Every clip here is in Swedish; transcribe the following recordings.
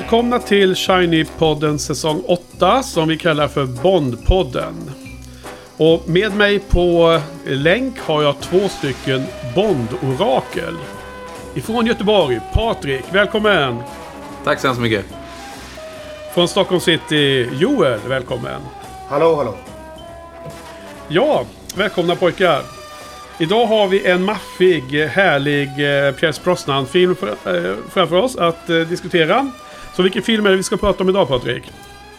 Välkomna till Shiny-podden säsong 8 som vi kallar för Bond-podden. Och med mig på länk har jag två stycken Bond-orakel. Ifrån Göteborg, Patrik, välkommen! Tack så hemskt mycket. Från Stockholm City, Joel, välkommen! Hallå, hallå. Ja, välkomna pojkar! Idag har vi en maffig, härlig eh, Pierce Brosnan-film eh, framför oss att eh, diskutera. Så vilken film är det vi ska prata om idag Patrik?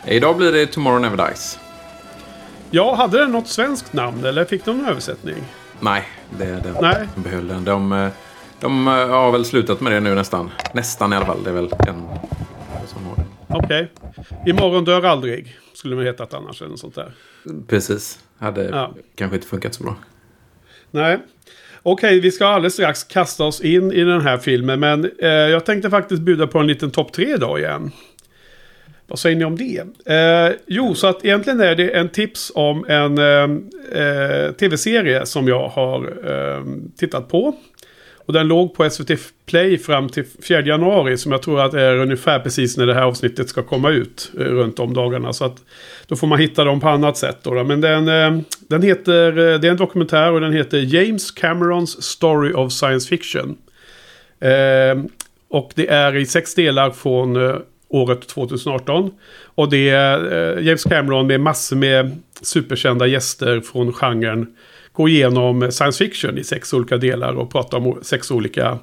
Idag blir det Tomorrow Never Dies. Ja, hade den något svenskt namn eller fick den någon översättning? Nej, det är den. Nej. De behöll den. De, de har väl slutat med det nu nästan. Nästan i alla fall. Det är väl en som har det. Okej. Imorgon dör aldrig. Skulle det hetat annars eller något sånt där. Precis. Hade Ja. kanske inte funkat så bra. Nej. Okej, vi ska alldeles strax kasta oss in i den här filmen. Men eh, jag tänkte faktiskt bjuda på en liten topp tre idag igen. Vad säger ni om det? Eh, jo, så att egentligen är det en tips om en eh, eh, tv-serie som jag har eh, tittat på. Och den låg på SVT Play fram till 4 januari som jag tror att är ungefär precis när det här avsnittet ska komma ut eh, runt om dagarna. Så att då får man hitta dem på annat sätt. Då. Men den, eh, den heter, eh, det är en dokumentär och den heter James Camerons Story of Science Fiction. Och det är i sex delar från året 2018. Och det är James Cameron med massor med superkända gäster från genren gå igenom science fiction i sex olika delar och prata om sex olika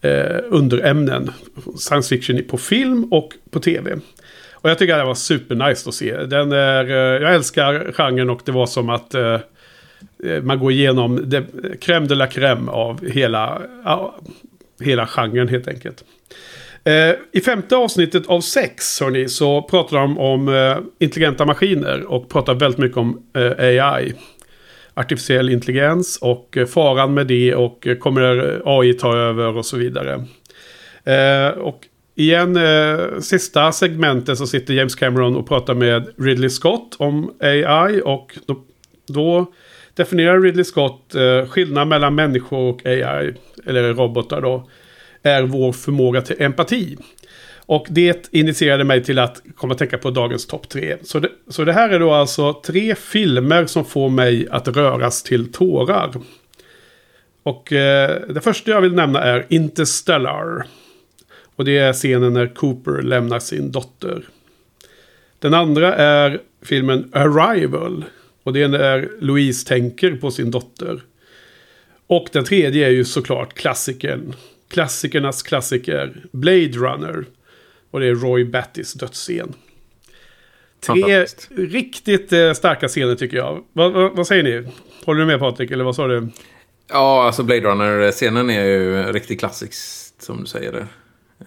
eh, underämnen. Science fiction på film och på tv. Och jag tycker det var supernice att se. Den är, eh, jag älskar genren och det var som att eh, eh man går igenom det, crème de la crème av hela, hela genren helt enkelt. Eh, I femte avsnittet av sex hörni, så pratar de om eh, intelligenta maskiner och pratar väldigt mycket om eh, AI. Artificiell intelligens och eh, faran med det och eh, kommer AI ta över och så vidare. Eh, och igen, sista segmentet så sitter James Cameron och pratar med Ridley Scott om AI och då, då definierar Ridley Scott eh, skillnad mellan människor och AI, eller robotar då, är vår förmåga till empati. Och det initierade mig till att komma att tänka på dagens topp tre. Så det, så det här är då alltså tre filmer som får mig att röras till tårar. Och eh, det första jag vill nämna är Interstellar. Och det är scenen när Cooper lämnar sin dotter. Den andra är filmen Arrival. Och det är när Louise tänker på sin dotter. Och den tredje är ju såklart klassikern. Klassikernas klassiker. Blade Runner. Och det är Roy Battys dödsscen. Tre riktigt eh, starka scener tycker jag. Vad, vad, vad säger ni? Håller du med Patrik? Eller vad sa du? Ja, alltså Blade Runner-scenen är ju en riktig klassisk, som du säger. Där.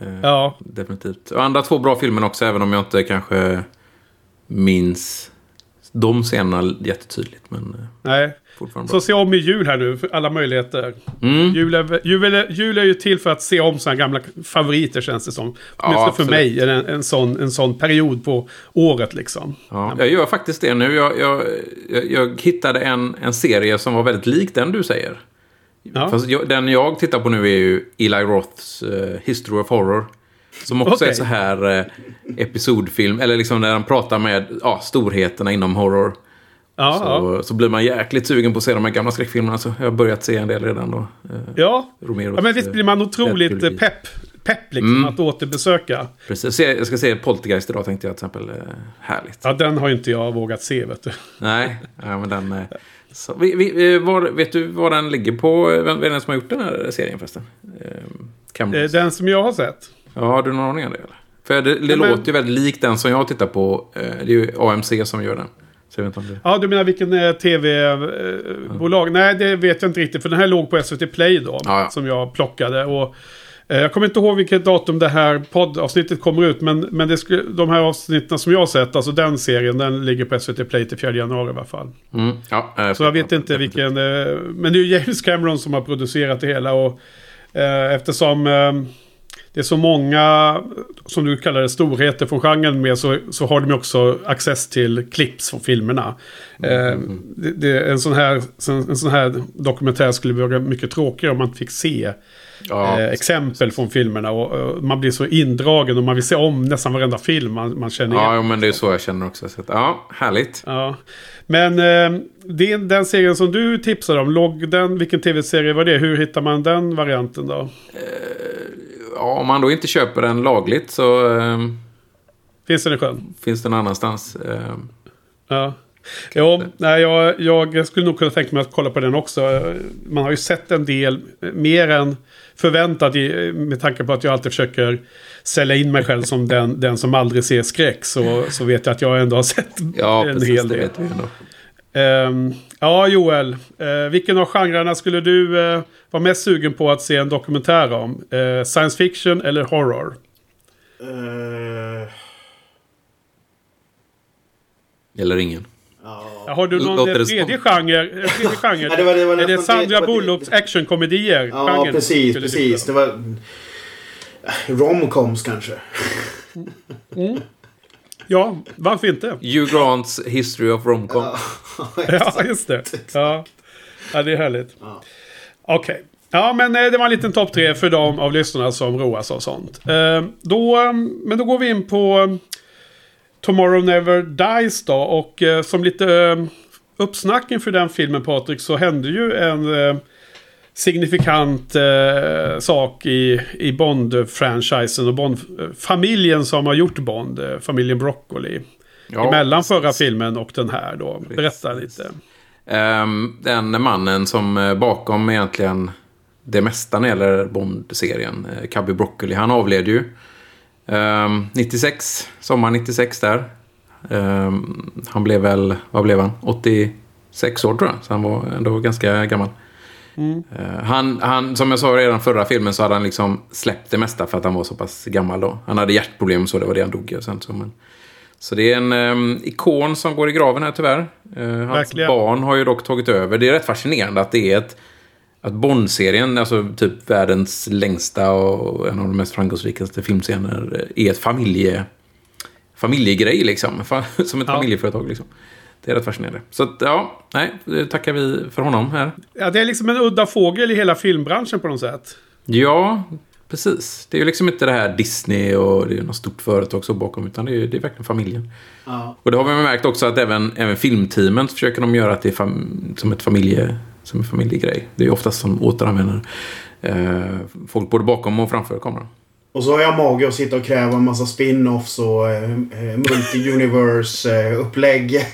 Eh, Ja, Definitivt. Och andra två bra filmer också, även om jag inte kanske minns de scenerna jättetydligt. Men eh, nej. Fortfarande bra. Så se om i jul här nu, för alla möjligheter. Mm. Jul, är, jul, är, jul är ju till för att se om sina gamla favoriter känns det som. Åtminstone för absolut. mig är det en, en, sån, en sån period på året liksom. Ja, jag gör faktiskt det nu. Jag, jag, jag, jag hittade en, en serie som var väldigt lik den du säger. Ja. Fast jag, den jag tittar på nu är ju Eli Roths eh, History of Horror. Som också Okej. är så här eh, episodfilm. Eller liksom där han pratar med ja, storheterna inom horror. Ja, ja. Så, så blir man jäkligt sugen på att se de här gamla skräckfilmerna. Så jag har börjat se en del redan då. Eh, ja. Romeros, ja, men visst blir man eh, otroligt eh, pepp, pepp liksom Mm. att återbesöka. Precis. Jag ska se Poltergeist idag tänkte jag till exempel. Härligt. Ja, den har ju inte jag vågat se vet du. Nej, ja, men den... Så, vi, vi, var, vet du vad den ligger på? Vem, vem är det som har gjort den här serien förresten? Cameron. Den som jag har sett. Ja, har du någon aning om det? Eller? För det, det men- låter ju väldigt likt den som jag tittar på. Det är ju AMC som gör den. Så jag vet inte om det... Ja, du menar vilken eh, tv-bolag? Nej, det vet jag inte riktigt. För den här låg på SVT Play då. Ja, ja. Som jag plockade. Och, eh, jag kommer inte ihåg vilket datum det här poddavsnittet kommer ut. Men, men det skulle, de här avsnitten som jag har sett, alltså den serien, den ligger på SVT Play till 4 januari i alla fall. Mm, ja, eh, Så jag vet inte vilken... Eh, men det är ju James Cameron som har producerat det hela. Och eh, eftersom... Eh, det är så många, som du kallar det, storheter från genren med så, så har de också access till clips från filmerna. Eh, det, det, en, sån här, en sån här dokumentär skulle vara mycket tråkigare om man fick se Ja. eh, exempel från filmerna. Och, och man blir så indragen och man vill se om nästan varenda film man, man känner igen. Ja, men det är så jag känner också. Så att, ja, härligt. Ja. Men eh, din, den serien som du tipsade om, låg den, vilken tv-serie var det? Hur hittar man den varianten då? Ja, om man då inte köper den lagligt så eh, Finns den i sjön? finns den annanstans. Eh, Ja. Jo, nej, jag, jag skulle nog kunna tänka mig att kolla på den också. Man har ju sett en del mer än förväntat i, med tanke på att jag alltid försöker sälja in mig själv som den, den som aldrig ser skräck. Så, så vet jag att jag ändå har sett ja, en precis. hel Det del. vet vi ändå. Ehm, ja, Joel. eh, vilken av genrerna skulle du uh, vara mest sugen på att se en dokumentär om? Eh, science fiction eller horror? Eh, Eller ingen. ja. Har du någon eh, tredje genre? eh, Tredje genre? Ja, det var- det var är det Sandra Bullocks actionkomedier? Ja, genren precis, precis. Det var... Romcoms kanske. Ja, varför inte? Hugh Grants History of Romcom. Ja, just det. Ja, ja det är härligt. Ja. Okej. Ja, men eh, det var en liten topp tre för de av lyssnarna som roas av sånt. Eh, då, eh, men då går vi in på eh, Tomorrow Never Dies då. Och eh, som lite uppsnack inför den filmen Patrik så hände ju en signifikant eh, sak i, i Bond-franchisen och Bond-familjen som har gjort Bond. Eh, familjen Broccoli. Ja, Emellan förra filmen och den här då. Berätta lite. Ehm, den mannen som eh, bakom egentligen det mesta när det gäller Bond-serien, uh, Cubby Broccoli, han avled ju. Ehm, 96, sommar 96 där. Ehm, han blev väl, vad blev han? 86 år tror jag, så han var ändå ganska gammal. Eh, Han, han, som jag sa redan förra filmen så hade han liksom släppt det mesta för att han var så pass gammal då. Han hade hjärtproblem så det var det han dog och sen så. Men, så det är en em, ikon som går i graven här tyvärr. Eh, hans Verkligen. barn har ju dock tagit över. Det är rätt fascinerande att det är ett... Att Bond-serien, alltså typ världens längsta och en av de mest framgångsrikaste filmscener, är ett familje, familjegrej liksom. Som ett Ja. familjeföretag liksom. Det är rätt fascinerande. Så att, ja, nej, det tackar vi för honom här. Ja, det är liksom en udda fågel i hela filmbranschen på något sätt. Ja, precis. Det är ju liksom inte det här Disney och det är något stort företag så bakom, utan det är, det är verkligen familjen. Ja. Och det har vi märkt också att även, även filmteamen försöker de göra att det är fam, som, ett familje, som en familjegrej. Det är ju oftast som återanvänder eh, folk både bakom och framför kameran. Och så har jag mage att sitta och kräva en massa spin-offs och eh, eh, multi-universe-upplägg.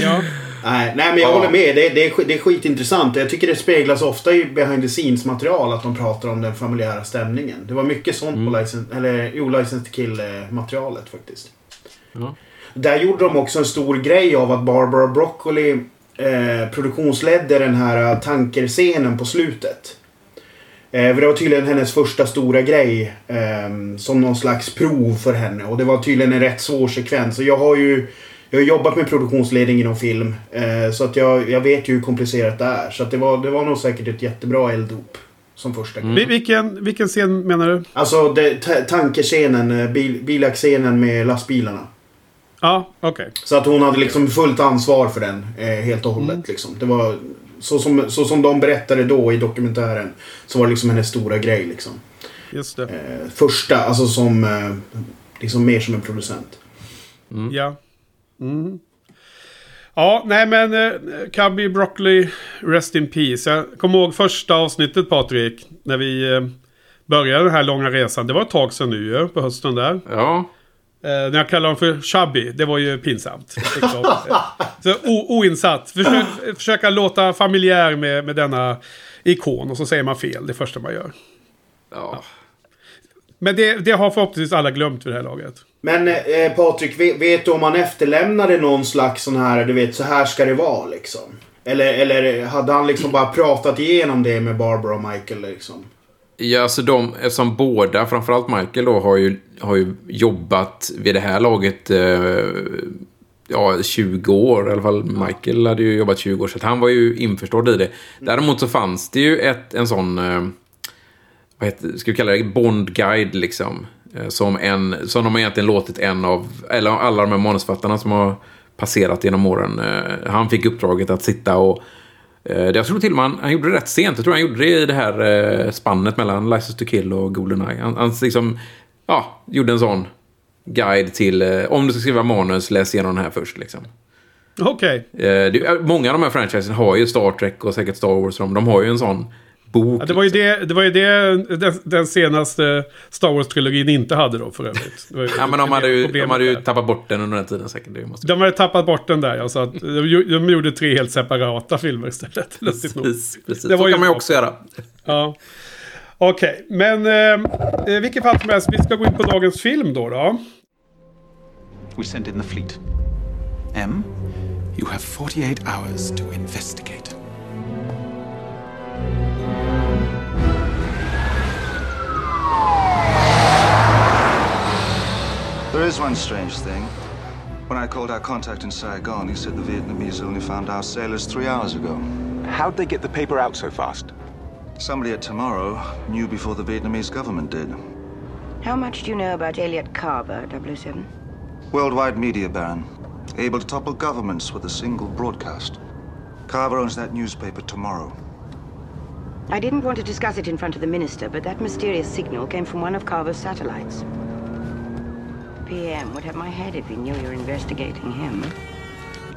Ja. nej, nej, men jag Ja. håller med. Det, det, är, det är skitintressant. Jag tycker det speglas ofta i behind the scenes-material att de pratar om den familjära stämningen. Det var mycket sånt på License, eller, jo, License to Kill-materialet faktiskt. Ja. Där gjorde de också en stor grej av att Barbara Broccoli eh, produktionsledde den här eh, tankerscenen på slutet. Eh, för det var tydligen hennes första stora grej. Eh, som någon slags prov för henne. Och det var tydligen en rätt svår sekvens. Och jag har ju jag har jobbat med produktionsledning inom film. Eh, så att jag, jag vet ju hur komplicerat det är. Så att det, var, det var nog säkert ett jättebra elddop. Som första grej. Vi- Vilken, vilken scen menar du? Alltså det, ta- tankerscenen, eh, bil, bilackscenen med lastbilarna. Ja, okej. Så att hon hade liksom fullt ansvar för den eh, helt och hållet. Liksom. Det var så som, så som de berättade då i dokumentären. Så var det liksom hennes stora grej liksom. Just det. Eh, första, alltså som... Eh, liksom mer som en producent. Ja. Mm. Ja, nej men uh, Cubby Broccoli, Rest in Peace. Jag kommer ihåg första avsnittet Patrik. När vi eh, började den här långa resan. Det var ett tag sedan nu ju, på hösten där. Ja, Eh, när jag kallade honom för Chubby, det var ju pinsamt. Liksom. så o- oinsatt. Försök, försöka låta familjär med, med denna ikon och så säger man fel det första man gör. ja. Men det, det har förhoppningsvis alla glömt vid det här laget. Men eh, Patrik, vet, vet du om han efterlämnade någon slags sån här, du vet, så här ska det vara liksom? Eller, eller hade han liksom bara pratat igenom det med Barbara och Michael liksom? Ja, alltså de, eftersom båda, framförallt Michael då, har ju, har ju jobbat vid det här laget eh, ja, 20 år. I alla fall Michael hade ju jobbat 20 år, så att han var ju införstådd i det. Däremot så fanns det ju ett, en sån, eh, vad heter, ska vi kalla det, Bond-guide liksom. Eh, som, en, som de har egentligen låtit en av, eller alla de här manusförfattarna som har passerat genom åren. Eh, han fick uppdraget att sitta och jag tror till och med han, han gjorde det rätt sent. Jag tror han gjorde det i det här eh, spannet mellan License to Kill och Goldeneye. Han, han liksom, ja, gjorde en sån guide till, eh, om du ska skriva manus, läs igenom den här först liksom. Okej. Eh, många av de här franchisen har ju Star Trek och säkert Star Wars. De har ju en sån bok. Ja, det var ju det, det, var ju det den, den senaste Star Wars-trilogin inte hade då för övrigt. Ju Ja, men de hade, ju, de hade ju tappat bort den under den tiden säkert. Det måste... De hade tappat bort den där, ja, så att de, de gjorde tre helt separata filmer istället. Precis, precis. Det var Så ju kan man ju också göra. Ja. Okej, men eh, vilket fall som helst, vi ska gå in på dagens film då. då. We sent in the fleet. M, you have 48 hours to investigate. There is one strange thing. When I called our contact in Saigon, he said the Vietnamese only found our sailors three hours ago. How'd they get the paper out so fast? Somebody at Tomorrow knew before the Vietnamese government did. How much do you know about Elliot Carver, 007? Worldwide media baron, able to topple governments with a single broadcast. Carver owns that newspaper Tomorrow. I didn't want to discuss it in front of the minister, but that mysterious signal came from one of Carver's satellites. PM would have my head if he knew you're investigating him.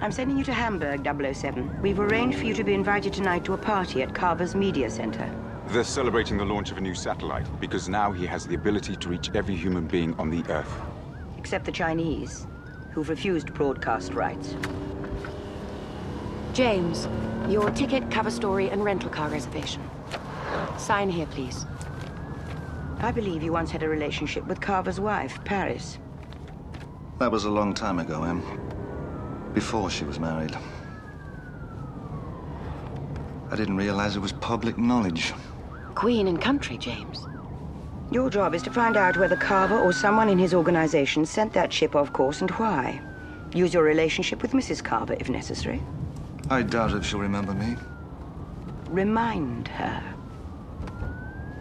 I'm sending you to Hamburg, 007. We've arranged for you to be invited tonight to a party at Carver's Media Center. They're celebrating the launch of a new satellite because now he has the ability to reach every human being on the Earth. Except the Chinese, who've refused broadcast rights. James, your ticket, cover story, and rental car reservation. Sign here, please. I believe you once had a relationship with Carver's wife, Paris. That was a long time ago, Em. Before she was married. I didn't realize it was public knowledge. Queen and country, James. Your job is to find out whether Carver or someone in his organization sent that ship off course and why. Use your relationship with Mrs. Carver if necessary. I doubt if she'll remember me. Remind her.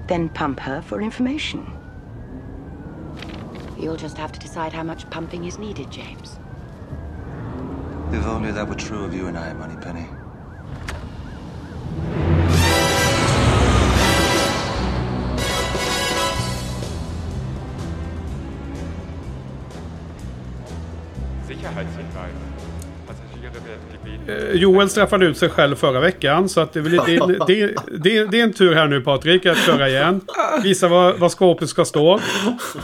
Then pump her for information. You'll just have to decide how much pumping is needed, James. If only that were true of you and I, Moneypenny. Eh, Joel straffade ut sig själv förra veckan, så att det, är väl, det, det, det, det är en tur här nu Patrik att köra igen. Visa var, var skåpet ska stå.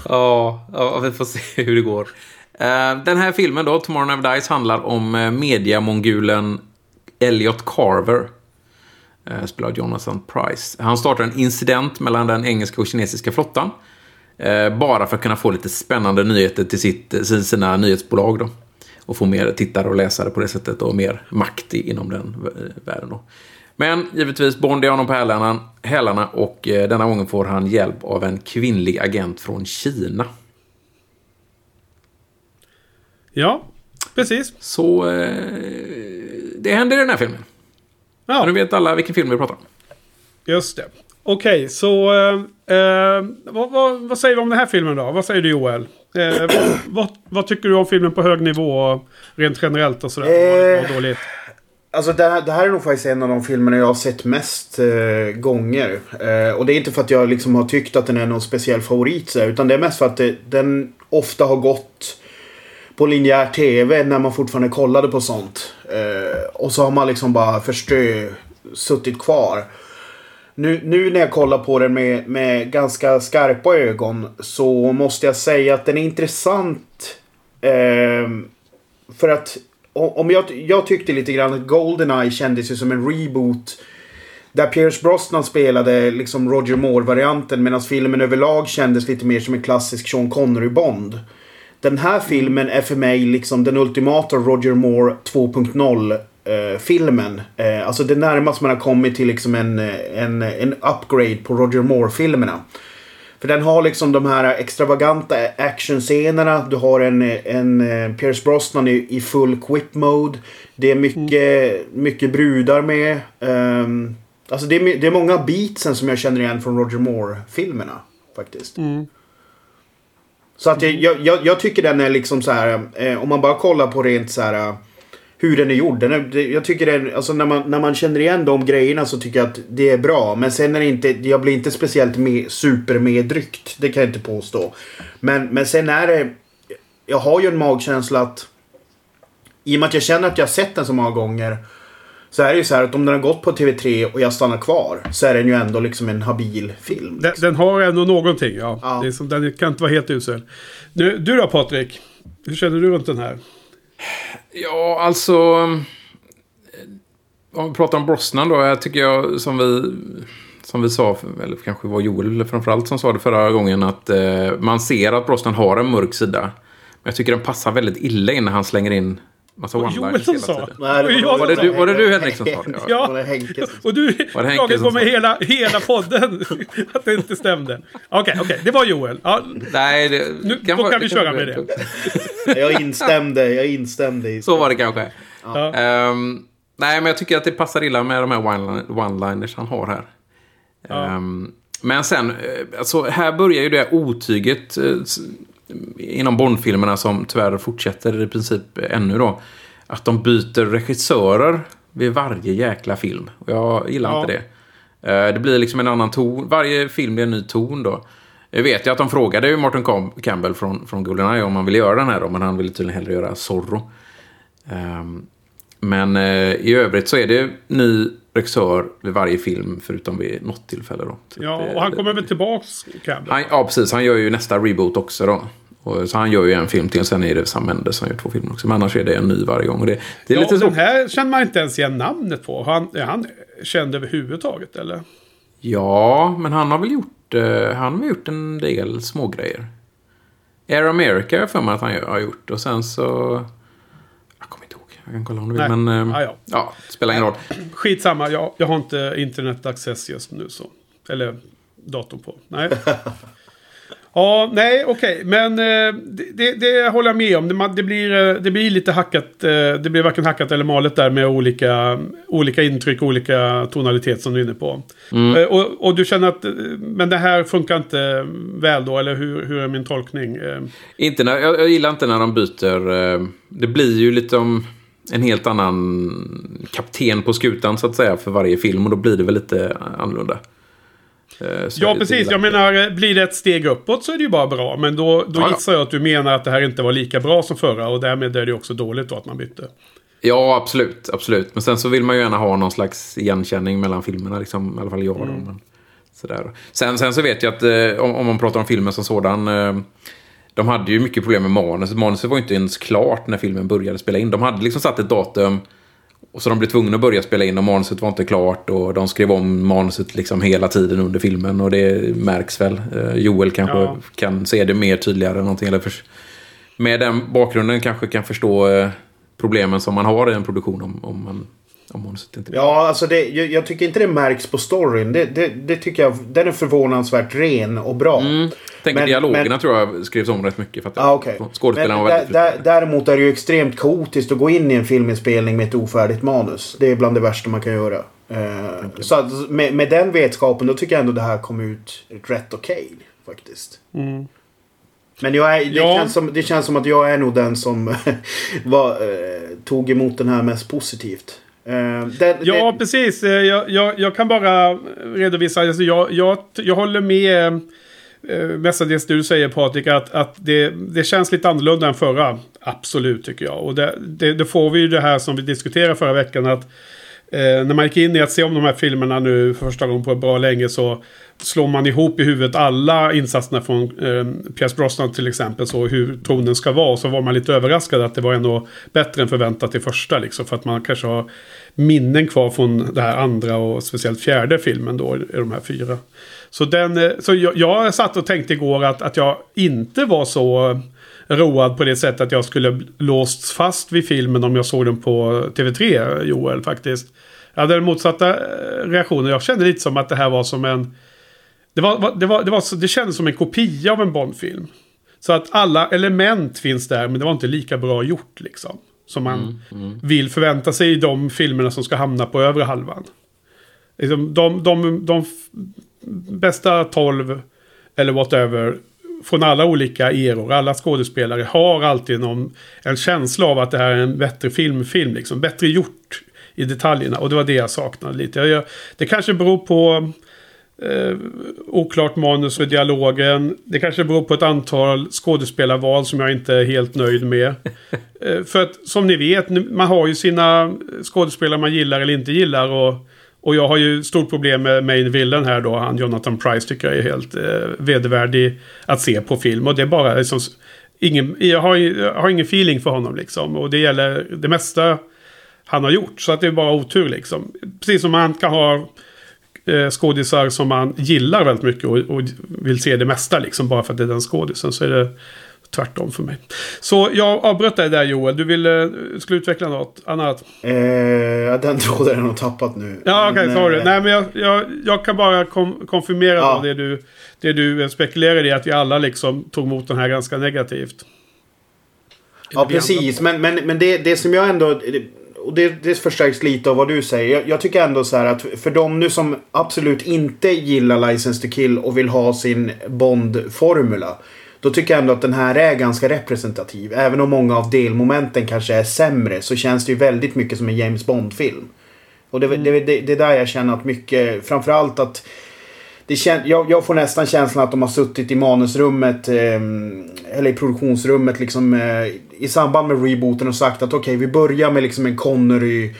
Ja, ja, vi får se hur det går. Eh, den här filmen då, Tomorrow Never Dies, handlar om eh, mediamongulen Elliot Carver. Spelad av Jonathan Price. Han startar en incident mellan den engelska och kinesiska flottan. Bara för att kunna få lite spännande nyheter till sitt, sina nyhetsbolag då. Och få mer tittare och läsare på det sättet och mer makt inom den världen då. Men givetvis Bond är honom på hälarna, hälarna och eh, denna gången får han hjälp av en kvinnlig agent från Kina. Ja, precis. Så eh, det händer i den här filmen. Ja. Så nu vet alla vilken film vi pratar om. Just det. Okej, så eh, eh, vad, vad, vad säger vi om den här filmen då? Vad säger du Joel? Eh, vad, vad, tycker du om filmen på hög nivå rent generellt och sådär? Eh. Vad dåligt? Alltså det, här- det här är nog faktiskt en av de filmerna jag har sett mest eh, gånger. Eh, och det är inte för att jag liksom har tyckt att den är någon speciell favorit så här, utan det är mest för att det, den ofta har gått på linjär tv när man fortfarande kollade på sånt. Eh, och så har man liksom bara förstö suttit kvar. Nu, nu när jag kollar på den med, med ganska skarpa ögon så måste jag säga att den är intressant. Eh, för att om jag, jag tyckte lite grann att Goldeneye kändes ju som en reboot. Där Pierce Brosnan spelade liksom Roger Moore-varianten medan filmen överlag kändes lite mer som en klassisk Sean Connery-Bond. Den här filmen är för mig liksom den ultimata Roger Moore 2.0 eh, filmen. Eh, alltså det närmaste man har kommit till liksom en, eh, en, en upgrade på Roger Moore-filmerna. För den har liksom de här extravaganta actionscenerna. Du har en, en eh, Pierce Brosnan i, i full quip mode. Det är mycket, mycket brudar med. Um, alltså det är, det är många beatsen som jag känner igen från Roger Moore-filmerna. Faktiskt. Så att jag, jag, jag, jag tycker den är liksom så här. Eh, om man bara kollar på rent så här. Hur den är gjord. Den är, jag tycker den, alltså när man, när man känner igen de grejerna så tycker jag att det är bra. Men sen är det inte, jag blir inte speciellt med, supermedryckt. Det kan jag inte påstå. Men, men sen är det, jag har ju en magkänsla att i och med att jag känner att jag har sett den så många gånger så är det ju så här att om den har gått på TV3 och jag stannar kvar så är den ju ändå liksom en habil film. Den, den har ändå någonting, ja. Ja. Det är som, den kan inte vara helt usel. Nu, du då Patrik? Hur känner du runt den här? Ja, alltså... Eh, om vi pratar om Brosnan då. Jag tycker jag, som vi, som vi sa, eller kanske var Joel framförallt som sa det förra gången, att eh, man ser att Brosnan har en mörk sida. Men jag tycker den passar väldigt illa in när han slänger in massa one-liners som hela sa. tiden. Nej, det var- Var det, du, var det du Henrik som sa det? Ja. Det var Henke som- Och du klagade på mig hela, hela podden att det inte stämde. Okej, okej. Det var Joel. Ja, Nej, det, Nu- då kan vi köra med det. Jag instämde, jag instämde i Så var det kanske. Ja. Ehm, nej, men jag tycker att det passar illa med de här one- one-liners han har här. Ehm, men sen, eh, alltså här börjar ju det otyget eh, inom Bondfilmerna som tyvärr fortsätter i princip ännu då. Att de byter regissörer vid varje jäkla film. Och jag gillar Ja. inte det. Eh, det blir liksom en annan ton. Varje film blir en ny ton då. Jag vet ju att de frågade ju Martin Cam- Campbell från, från Goldeneye om han ville göra den här då, men han ville tydligen hellre göra Zorro. Ehm, men eh, i övrigt så är det ny regissör vid varje film, förutom vid något tillfälle då. Så ja, det- och han kommer väl tillbaks, Campbell? han, ja, precis. Han gör ju nästa reboot också då. Och, så han gör ju en film till, och sen är det Sam Mendes som gör två filmer också. Men annars är det en ny varje gång. Och det, det är Ja, lite så. den här känner man inte ens igen namnet på. Han, är han känd överhuvudtaget, eller? Ja, men han har väl gjort, eh, han har gjort en del smågrejer. Air America har för mig att han har gjort. Och sen så... Jag kommer inte ihåg. Jag kan kolla om du vill. Nej. Men eh, Ja, ja. ja, spelar ingen roll. Skitsamma, jag, jag har inte internetaccess just nu så. Eller datorn på. Nej. Ja, nej, okej. Men eh, det, det, håller jag med om. Det, man- det, blir, eh, det blir lite hackat. eh, Det blir varken hackat eller malet där med olika, olika intryck, olika tonalitet som du är inne på. Eh, Och, och du känner att, eh, men det här funkar inte väl då? Eller hur, hur är min tolkning? Eh, Inte när, jag, jag gillar inte när de byter. Det blir ju lite om en helt annan kapten på skutan så att säga för varje film. Och då blir det väl lite annorlunda. Eh, Ja, precis. Jag menar, blir det ett steg uppåt så är det ju bara bra. Men då, då Ja, gissar jag att du menar att det här inte var lika bra som förra. Och därmed är det också dåligt då att man bytte. Ja, absolut. absolut. Men sen så vill man ju gärna ha någon slags igenkänning mellan filmerna. Liksom, I alla fall jag. då, Men, sådär. Sen, sen så vet jag att eh, om, om man pratar om filmen som sådan. Eh, de hade ju mycket problem med manuset. Manuset var ju inte ens klart när filmen började spela in. De hade liksom satt ett datum. Och så de blev tvungna att börja spela in och manuset var inte klart. Och de skrev om manuset liksom hela tiden under filmen. Och det märks väl. Eh, Joel kanske Ja. kan se det mer tydligare. än Någonting, eller för, med den bakgrunden kanske kan förstå eh, problemen som man har i en produktion om, om, man, om manuset inte... Ja, alltså det, jag, jag tycker inte det märks på storyn. Det, det, det tycker jag, den är förvånansvärt ren och bra. Tänk Men- dialogerna men- tror jag skrevs om rätt mycket. För att Ja, okej. skådespelarna Men var väldigt frustrerade. Däremot är det ju extremt kaotiskt att gå in i en filminspelning med ett ofärdigt manus. Det är bland det värsta man kan göra. Eh, så att med, med den vetskapen då tycker jag ändå det här kom ut rätt okej. faktiskt. Men jag är, det, Ja. känns som, det känns som att jag är nog den som var, eh, tog emot den här mest positivt. Eh, den, Ja, den, precis. Eh, Jag, jag, jag kan bara redovisa. Alltså jag, jag, jag håller med eh, mestadels det du säger Patrik. Att, att det, det känns lite annorlunda än förra. Absolut tycker jag. Och det, det, det får vi ju det här som vi diskuterade förra veckan. Att Eh, när man gick in i att se om de här filmerna nu för första gången på bra länge så slår man ihop i huvudet alla insatserna från eh, Pierce Brosnan till exempel. Så hur tonen ska vara. Så var man lite överraskad att det var ändå bättre än förväntat i första. Liksom, för att man kanske har minnen kvar från det här andra och speciellt fjärde filmen då i de här fyra. Så, den, eh, så jag, jag satt och tänkte igår att, att jag inte var så road på det sättet att jag skulle låst fast vid filmen om jag såg den på TV3, Joel, faktiskt. Jag hade den motsatta eh, reaktionen. Jag kände lite som att det här var som en... Det, var, det, var, det, var, det kändes som en kopia av en Bondfilm. Så att alla element finns där, men det var inte lika bra gjort liksom. Som man vill förvänta sig i de filmerna som ska hamna på övre halvan. Liksom, de, de, de f- bästa 12 eller whatever från alla olika eror. Alla skådespelare har alltid någon, en känsla av att det här är en bättre filmfilm. Liksom. Bättre gjort i detaljerna. Och det var det jag saknade lite. Jag, det kanske beror på eh, oklart manus och dialogen. Det kanske beror på ett antal skådespelarval som jag inte är helt nöjd med. eh, för att som ni vet, man har ju sina skådespelare man gillar eller inte gillar. Och, och jag har ju stort problem med main villain här då. Han Jonathan Price tycker jag är helt eh, vedervärdig att se på film. Och det är bara liksom, ingen, jag, har, jag har ingen feeling för honom liksom. Och det gäller det mesta han har gjort. Så att det är bara otur liksom. Precis som man kan ha eh, skådisar som man gillar väldigt mycket och, och, vill se det mesta liksom. Bara för att det är den skådisen. Så är det tvärtom för mig. Så jag avbröt dig där Joel. Du ville, skulle utveckla något annat? Eh, den tråden har jag tappat nu. Ja, okej, okay, sorry. eh, Nej, men jag, jag, jag kan bara kom, konfirmera Ja. då det du, det du spekulerade i. Att vi alla liksom tog emot den här ganska negativt. Ja, precis. Men, men, men det, det som jag ändå... Och det, det förstärks lite av vad du säger. Jag, jag tycker ändå så här att för de nu som absolut inte gillar License to Kill och vill ha sin Bond-formula. Då tycker jag ändå att den här är ganska representativ. Även om många av delmomenten kanske är sämre så känns det ju väldigt mycket som en James Bond-film. Och det, det, det, det är där jag känner att mycket, framförallt att det kän, jag, jag får nästan känslan att de har suttit i manusrummet eh, eller i produktionsrummet liksom eh, i samband med rebooten och sagt att okej vi börjar med liksom en Connery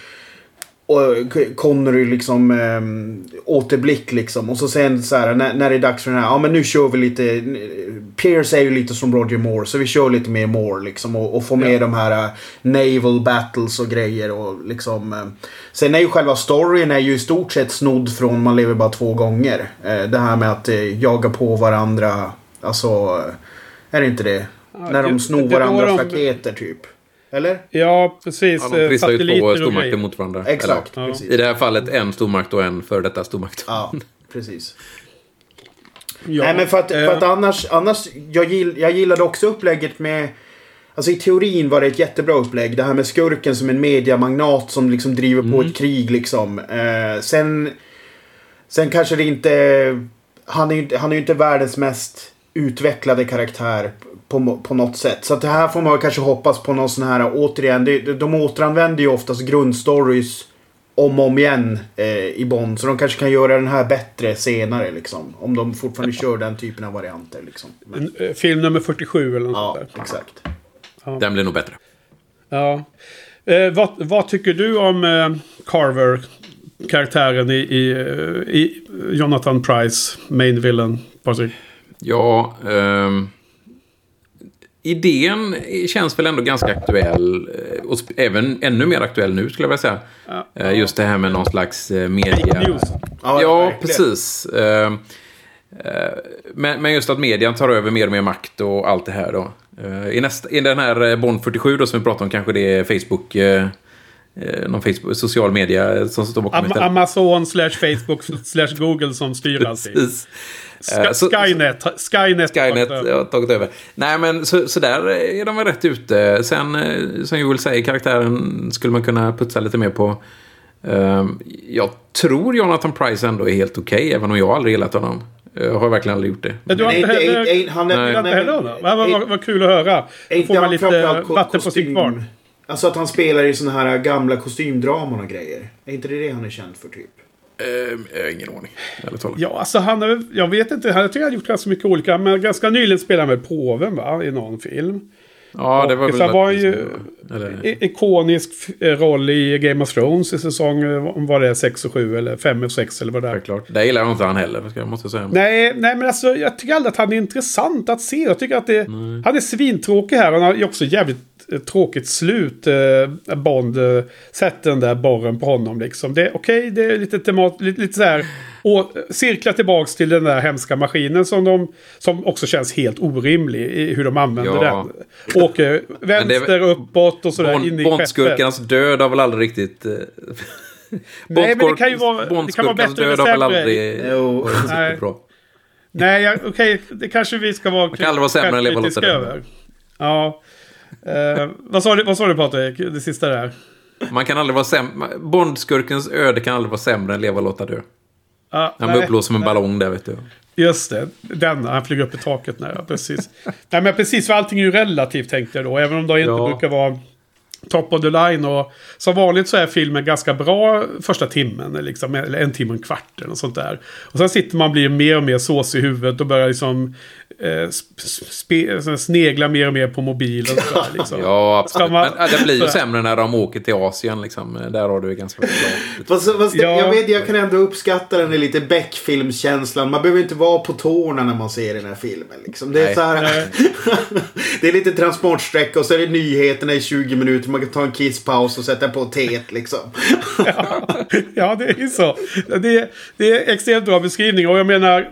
och Connery liksom eh, återblick liksom. Och så sen så här när, när det är dags för den här. Ja men nu kör vi lite. Pierce är ju lite som Roger Moore. Så vi kör lite mer Moore liksom. Och, och får med de här uh, naval battles och grejer. Och liksom. Eh. Sen är ju själva storyn är ju i stort sett snodd från Man lever bara två gånger. Eh, det här med att eh, jaga på varandra. Alltså. eh, Är det inte det? när de snor varandras de- raketer typ. Eller? Ja, precis. Ja, de Eh, pristar ju två stormakter mot varandra. Exakt, Eller, precis. I det här fallet en stormakt och en före detta stormakt. Ja, precis. Ja, Nej men för att, eh, för att annars, annars jag, gill, jag gillade också upplägget med Alltså i teorin var det ett jättebra upplägg. Det här med skurken som en mediamagnat som liksom driver på ett krig liksom. Eh, sen... Sen kanske det inte... Han är ju inte, han är ju inte världens mest utvecklade karaktär på, på något sätt. Så att det här får man kanske hoppas på någon sån här, återigen, det, de återanvänder ju oftast grundstories om och om igen eh, i Bond. Så de kanske kan göra den här bättre senare liksom. Om de fortfarande kör den typen av varianter liksom. Men, eh, Film nummer 47 eller något ja, sånt där. exakt. Den blir nog bättre. Ja. Eh, vad, vad tycker du om eh, Carver? Karaktären i, i, eh, i Jonathan Price, main villain, Patrik. Ja, ehm, idén känns väl ändå ganska aktuell. eh, Och även ännu mer aktuell nu skulle jag vilja säga. Eh, Just det här med någon slags eh, media... Ja, Ja, precis. Ehm, eh, Men, men just att median tar över mer och mer makt och allt det här då. I, nästa, I den här Bond 47 då som vi pratade om kanske det är Facebook, någon Facebook, social media som står bakom Am. Amazon slash Facebook slash Google som styr allting. Ska, Eh, så- Skynet. Skynet. Skynet har tagit över. Nej, men så, så där är de väl rätt ute. Sen, eh, som Joel säger, karaktären skulle man kunna putsa lite mer på. Ehm, jag tror Jonathan Price ändå är helt okej, även om jag aldrig gillat honom. Jag har verkligen aldrig gjort det. Men du har inte heller... är- är- han är- Nej. Du har inte heller honom? Vad, kul att höra. Då får man lite vatten på sitt kvarn. Alltså att han spelar i såna här gamla kostymdraman och grejer. Är inte det det han är känd för typ? Ehm, jag har ingen aning. Ja, alltså han har, jag vet inte, han jag tycker han har gjort ganska mycket olika, men ganska nyligen spelade han väl påven va, i någon film. Ja, det var Och väl... var han att- ju Eller, i- ikonisk roll i Game of Thrones i säsong, om var det är 6 och 7 eller 5 och 6 eller vad det är. självklart. Det gillar inte han heller, ska jag måste säga. Nej, nej, men alltså jag tycker aldrig att han är intressant att se. Jag tycker att det, han är svintråkig här. Han har ju också jävligt tråkigt slut. Eh, Bond eh, sätter den där borren på honom liksom. Det är okej, det är lite temat, lite, lite så här. Och cirkla tillbaks till den där hemska maskinen som de, som också känns helt orimlig i hur de använder Ja. den. Åker vänster, uppåt och sådär in Bond, i skeppet. Bondskurkarnas död har väl aldrig riktigt... eh, Nej, men det kan ju vara- det kan vara bättre död har väl aldrig Jo. Nej. Nej, okej, det kanske vi ska vara kan aldrig vara sämre än Leva över. Ja. Eh, vad, sa du, vad sa du Patrik? Det sista där. Man kan aldrig vara sämre. Bondskurkens öde kan aldrig vara sämre än Leva låta dö. Ja, Han blir uppblåst som en ballong där, vet du. Just det, denna. Han flyger upp i taket. Nej, precis. Nej, men precis, för allting är ju relativt tänkte jag då. Även om det inte Ja. brukar vara top of the line. Och som vanligt så är filmen ganska bra första timmen. Liksom, eller en timme och en kvart eller något sånt där. Och sen sitter man och blir mer och mer såsig i huvudet och börjar liksom eh, sp- spe, så snegla mer och mer på mobilen. Där, liksom. Ja, absolut. Man- Men det blir ju sämre när de åker till Asien. Liksom. Där har du ju ganska klart. Fast, fast det- Ja. jag, vet, jag kan ändå uppskatta den lite Beck-filmskänslan. Man behöver inte vara på tårna när man ser den här filmen. Liksom. Det, är så här, det är lite transportsträcka och så är det nyheterna i 20 minuter. Man kan ta en kisspaus och sätta på teet liksom. Ja, det är ju så. Det, det är extremt bra beskrivning. Och jag menar...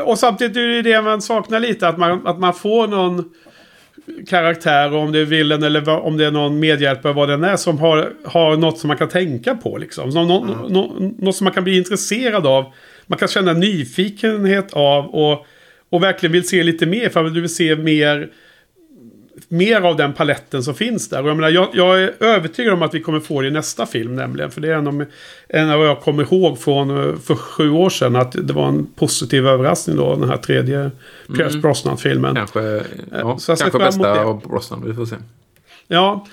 Och samtidigt är det det man saknar lite. Att man, att man får någon karaktär, om det är villen eller om det är någon medhjälpare, vad den är, som har, har något som man kan tänka på. Liksom. Nå, nå, nå, något som man kan bli intresserad av. Man kan känna nyfikenhet av och, och verkligen vill se lite mer. För att du vill se mer mer av den paletten som finns där. Och jag, menar, jag, jag är övertygad om att vi kommer få det i nästa film nämligen. För det är en av, en av vad jag kommer ihåg från eh, för sju år sedan. Att det var en positiv överraskning då. Den här tredje Pierce Brosnan-filmen. Kanske, ja, så jag kanske bästa av Brosnan. Vi får se. Ja,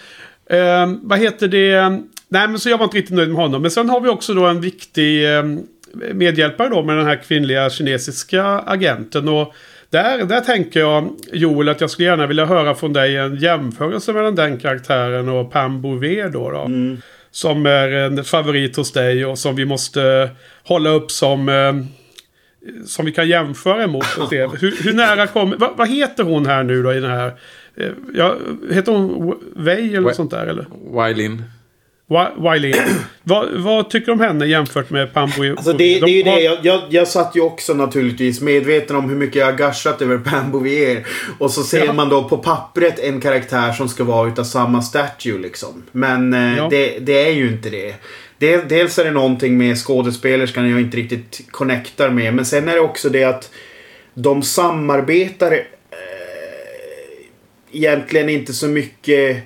eh, vad heter det? Nej, men så jag var inte riktigt nöjd med honom. Men sen har vi också då en viktig eh, medhjälpare då med den här kvinnliga kinesiska agenten. Och där, där tänker jag, Joel, att jag skulle gärna vilja höra från dig en jämförelse mellan den karaktären och Pam Bouvier då. då Som är en favorit hos dig och som vi måste hålla upp som... Eh, som vi kan jämföra emot. Hur, hur nära kommer... Vad, vad heter hon här nu då i den här... eh, Ja, heter hon Wei eller Wei- sånt där eller? Wylin. Wiley. vad, vad tycker du om henne jämfört med Pambo? Alltså det, det är ju det. Jag, jag, jag satt ju också naturligtvis medveten om hur mycket jag har gashat över Pam Bouvier. Och så ser Ja. man då på pappret en karaktär som ska vara utav samma statue liksom. Men eh, Ja. det, det är ju inte det. Del, dels är det någonting med skådespelerskan jag inte riktigt connectar med. Men sen är det också det att de samarbetar eh, egentligen inte så mycket.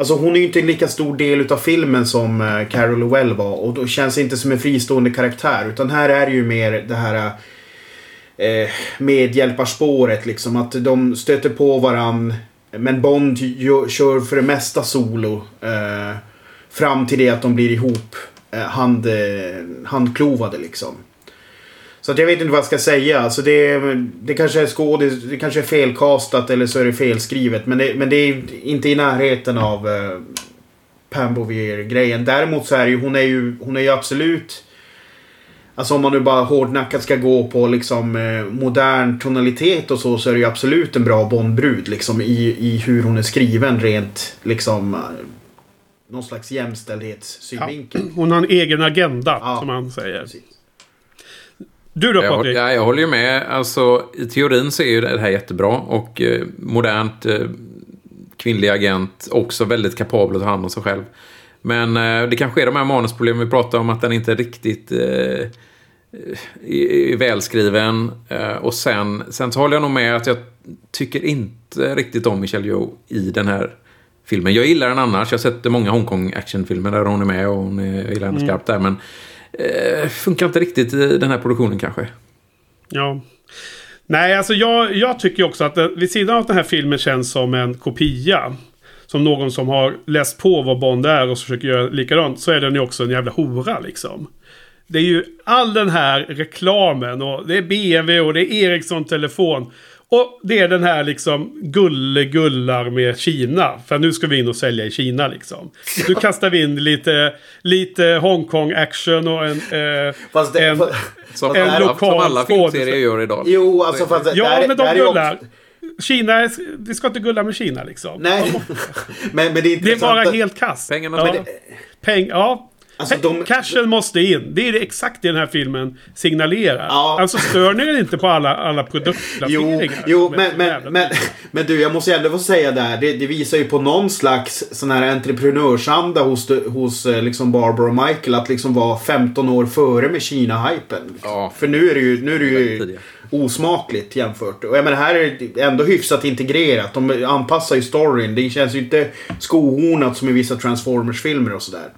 Alltså hon är ju inte en lika stor del utav filmen som eh, Carol Lowell var. Och då känns det inte som en fristående karaktär. Utan här är det ju mer det här eh, eh medhjälparspåret liksom. Att de stöter på varann. Men Bond ju, kör för det mesta solo. Eh, fram till det att de blir ihop eh, hand, eh, handklovade liksom. Så jag vet inte vad jag ska säga. Alltså det, det kanske är skådis, det kanske är felkastat eller så är det felskrivet. Men det, men det är inte i närheten av eh, Pam Bouvier-grejen. Däremot så är ju, hon är ju, hon är ju absolut... Alltså om man nu bara hårdnackat ska gå på liksom eh, modern tonalitet och så, så är det ju absolut en bra Bondbrud liksom i, i hur hon är skriven rent liksom... eh, Någon slags Ja, jämställdhetssynvinkel. hon har en egen agenda, Ja. som man säger. Precis. Du då Jag, Patrik? ja, jag håller ju med. Alltså, I teorin så är ju det här jättebra. Och eh, modernt eh, kvinnlig agent. Också väldigt kapabel att ta hand om sig själv. Men eh, det kanske är de här manusproblemen vi pratar om. Att den inte riktigt eh, är, är välskriven. Eh, och sen, sen så håller jag nog med att jag tycker inte riktigt om Michelle Yeoh i den här filmen. Jag gillar den annars. Jag har sett många Hongkong actionfilmer där hon är med. Och hon är, jag gillar henne skarpt där. Men eh, funkar inte riktigt i den här produktionen kanske. Ja. Nej, alltså jag, jag tycker också att det, vid sidan av att den här filmen känns som en kopia. Som någon som har läst på vad Bond är och försöker göra likadant. Så är den ju också en jävla hora liksom. Det är ju all den här reklamen och det är BMW och det är Ericsson telefon. Och det är den här liksom gullegullar med Kina. För nu ska vi in och sälja i Kina liksom. Nu kastar vi in lite, lite Hongkong action och en... Eh, Fast det, en Som En lokal som alla filmserier gör idag. Jo, alltså fast det, Ja, där, men de gullar. också- Kina, vi ska inte gulla med Kina liksom. Nej, men, men det är Det är intressant. bara helt kast. Pengarna ja. Peng, ja. Alltså, de- Cashen måste in. Det är det exakt det den här filmen signalerar. Ja. Alltså stör ni inte på alla, alla Jo, produktplaceringar? jo Med- men, men, jävla- men, men du, jag måste ändå få säga där. Det, det visar ju på någon slags sån här entreprenörsanda hos, hos eh, liksom Barbara och Michael. Att liksom vara 15 år före med Kina-hypen. Ja. För nu är det ju, nu är det ju osmakligt jämfört. Och jag menar, här är det ändå hyfsat integrerat. De anpassar ju storyn. Det känns ju inte skohornat som i vissa Transformers-filmer och sådär.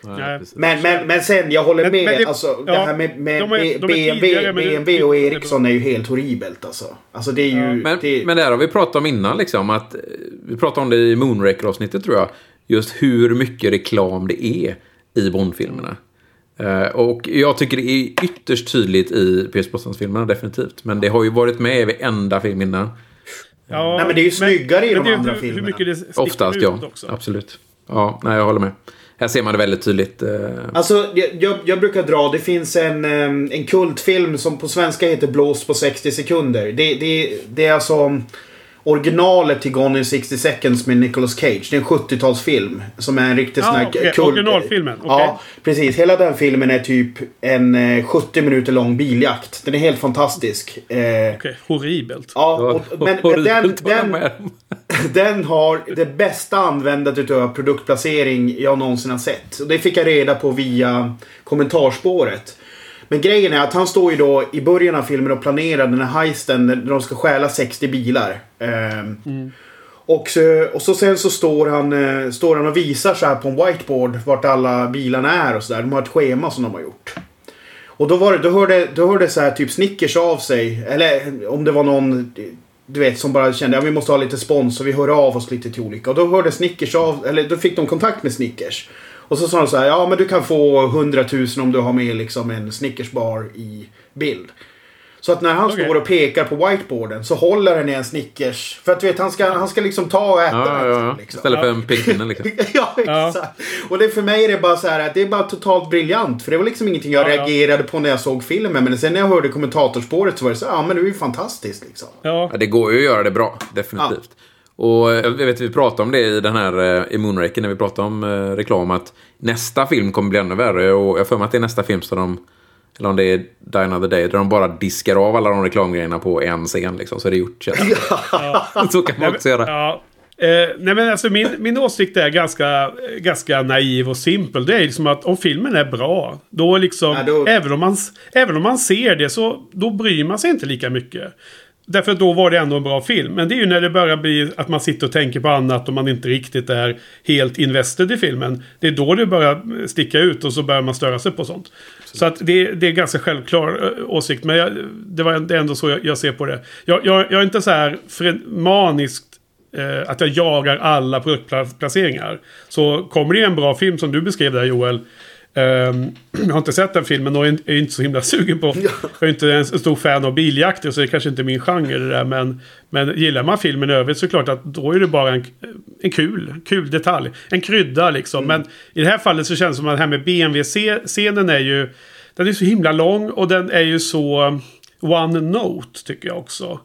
Nej. Men, men, men sen, jag håller Men- med. men det- alltså, det ja, här med, med de är- B- de är BMW, tidigare, men det- BMW och Ericsson är ju helt horribelt alltså. Alltså det är ju... Men, det, men det här har vi pratat om innan, liksom, att, eh, vi pratade om det i Moonraker-avsnittet tror jag. Just hur mycket reklam det är i Bond-filmerna. Eh, och jag tycker det är ytterst tydligt i Pierce Brosnan-filmerna, definitivt. Men det har ju varit med i varenda film innan. Ja, Nej, men det är ju snyggare i de det andra hur, filmerna. Hur mycket det Oftast, ut ja. också. Absolut. Ja, nej, jag håller med. Här ser man det väldigt tydligt. eh, Alltså, jag, jag, brukar dra, det finns en, eh, en kultfilm som på svenska heter Blås på 60 sekunder. Det, det, det är alltså originalet till Gone in 60 seconds med Nicolas Cage. Det är en 70-talsfilm. Som är en riktig Ja, sån här okej, kult- originalfilmen, okej. Ja, precis. Hela den filmen är typ en eh, 70 minuter lång biljakt. Den är helt fantastisk. Eh, Okej, horribelt. Ja, och, men, men den, horribelt, den, med. den har det bästa användandet utav produktplacering jag någonsin har sett. Och det fick jag reda på via kommentarspåret. Men grejen är att han står ju då i början av filmen och planerar den här heisten när de ska stjäla 60 bilar. Mm. och, så, och så sen så står han, eh, står han och visar så här på en whiteboard vart alla bilarna är och sådär. De har ett schema som de har gjort. Och då var det, då hörde, då hörde så här typ Snickers av sig. Eller om det var någon, du vet, som bara kände att vi måste ha lite spons och vi hör av oss lite till olika. Och då hörde Snickers av, eller då fick de kontakt med Snickers. Och så sa de så här, ja men du kan få 100 000 om du har med liksom en Snickers bar i bild. Så att när han Okej. står och pekar på whiteboarden så håller han i en Snickers. För att du vet, han ska, han ska liksom ta och äta Ja, den, ja, ja. Liksom. Istället för en pekpinne liksom. ja, exakt. Och det för mig är det bara så här att det är bara totalt briljant. För det var liksom ingenting jag Ja, ja. reagerade på när jag såg filmen. Men sen när jag hörde kommentatorspåret så var det så här, ja men det är ju fantastiskt liksom. Ja, Ja, det går ju att göra det bra, definitivt. Och eh, jag vet, vi pratade om det i den här eh, i Moonraker när vi pratade om eh, reklam att nästa film kommer bli ännu värre och jag för mig att det är nästa film som de eller om det är Die Another Day, där de bara diskar av alla de reklamgrejerna på en scen liksom, så är det gjort. det. så kan man också göra. Ja. Eh, nej men alltså min, min åsikt är ganska, ganska naiv och simpel. Det är liksom att om filmen är bra, då liksom, Ja, då- Även, om man, även om man ser det så då bryr man sig inte lika mycket. Därför att då var det ändå en bra film. Men det är ju när det börjar bli att man sitter och tänker på annat och man inte riktigt är helt invested i filmen. Det är då det börjar sticka ut och så börjar man störa sig på sånt. Så att det, det är ganska självklar eh, åsikt. Men jag, det, var, det är ändå så jag, jag ser på det. Jag, jag, jag är inte så här maniskt eh, att jag jagar alla produktplaceringar. Så kommer det en bra film som du beskrev där Joel ehm, jag har inte sett den filmen och är inte så himla sugen på. Jag är inte en stor fan av biljakter så det är kanske inte är min genre det där. Men, men gillar man filmen i övrigt så är det klart att då är det bara en, en kul, kul detalj. En krydda liksom. Men i det här fallet så känns det som att det här med BMW-scenen är ju... Den är så himla lång och den är ju så um, one note tycker jag också.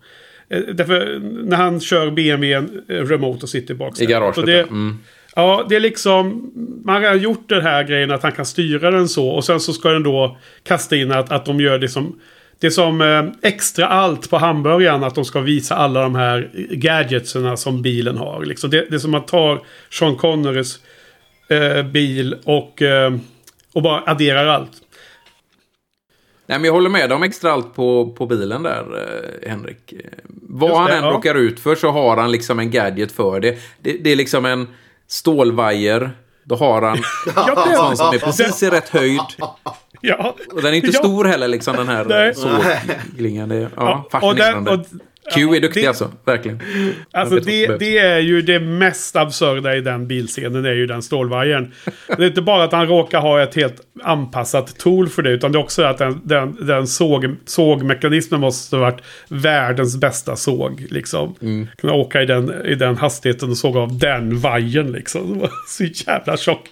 Eh, Därför när han kör BMW eh, remote och sitter i baksätet. I garaget, Och det. Mm. Ja, det är liksom... Man har gjort den här grejen att han kan styra den så. Och sen så ska den då kasta in att, att de gör det som... Det är som eh, extra allt på hamburgaren. Att de ska visa alla de här gadgetserna som bilen har. Liksom. Det, det är som att ta Sean Connerys eh, bil och, eh, och bara adderar allt. Nej, men jag håller med om extra allt på, på bilen där, eh, Henrik. Eh, Vad Just han det, än ja. råkar ut för så har han liksom en gadget för det. Det, det är liksom en stålvajer. Då har han Ja, en sån som är precis i rätt höjd. Ja. Och den är inte Ja. stor heller, liksom den här såglingan. Ja, Ja, och den- och- Q är duktig det- alltså, verkligen. Alltså det, det är ju det mest absurda i den bilscenen. Det är ju den stålvajern. Det är inte bara att han råkar ha ett helt anpassat tool för det. Utan det är också att den, den, den såg, sågmekanismen måste ha varit världens bästa såg. Liksom. Mm. Kunna åka i den, i den hastigheten och såga av den vajern liksom. Det var så jävla tjock.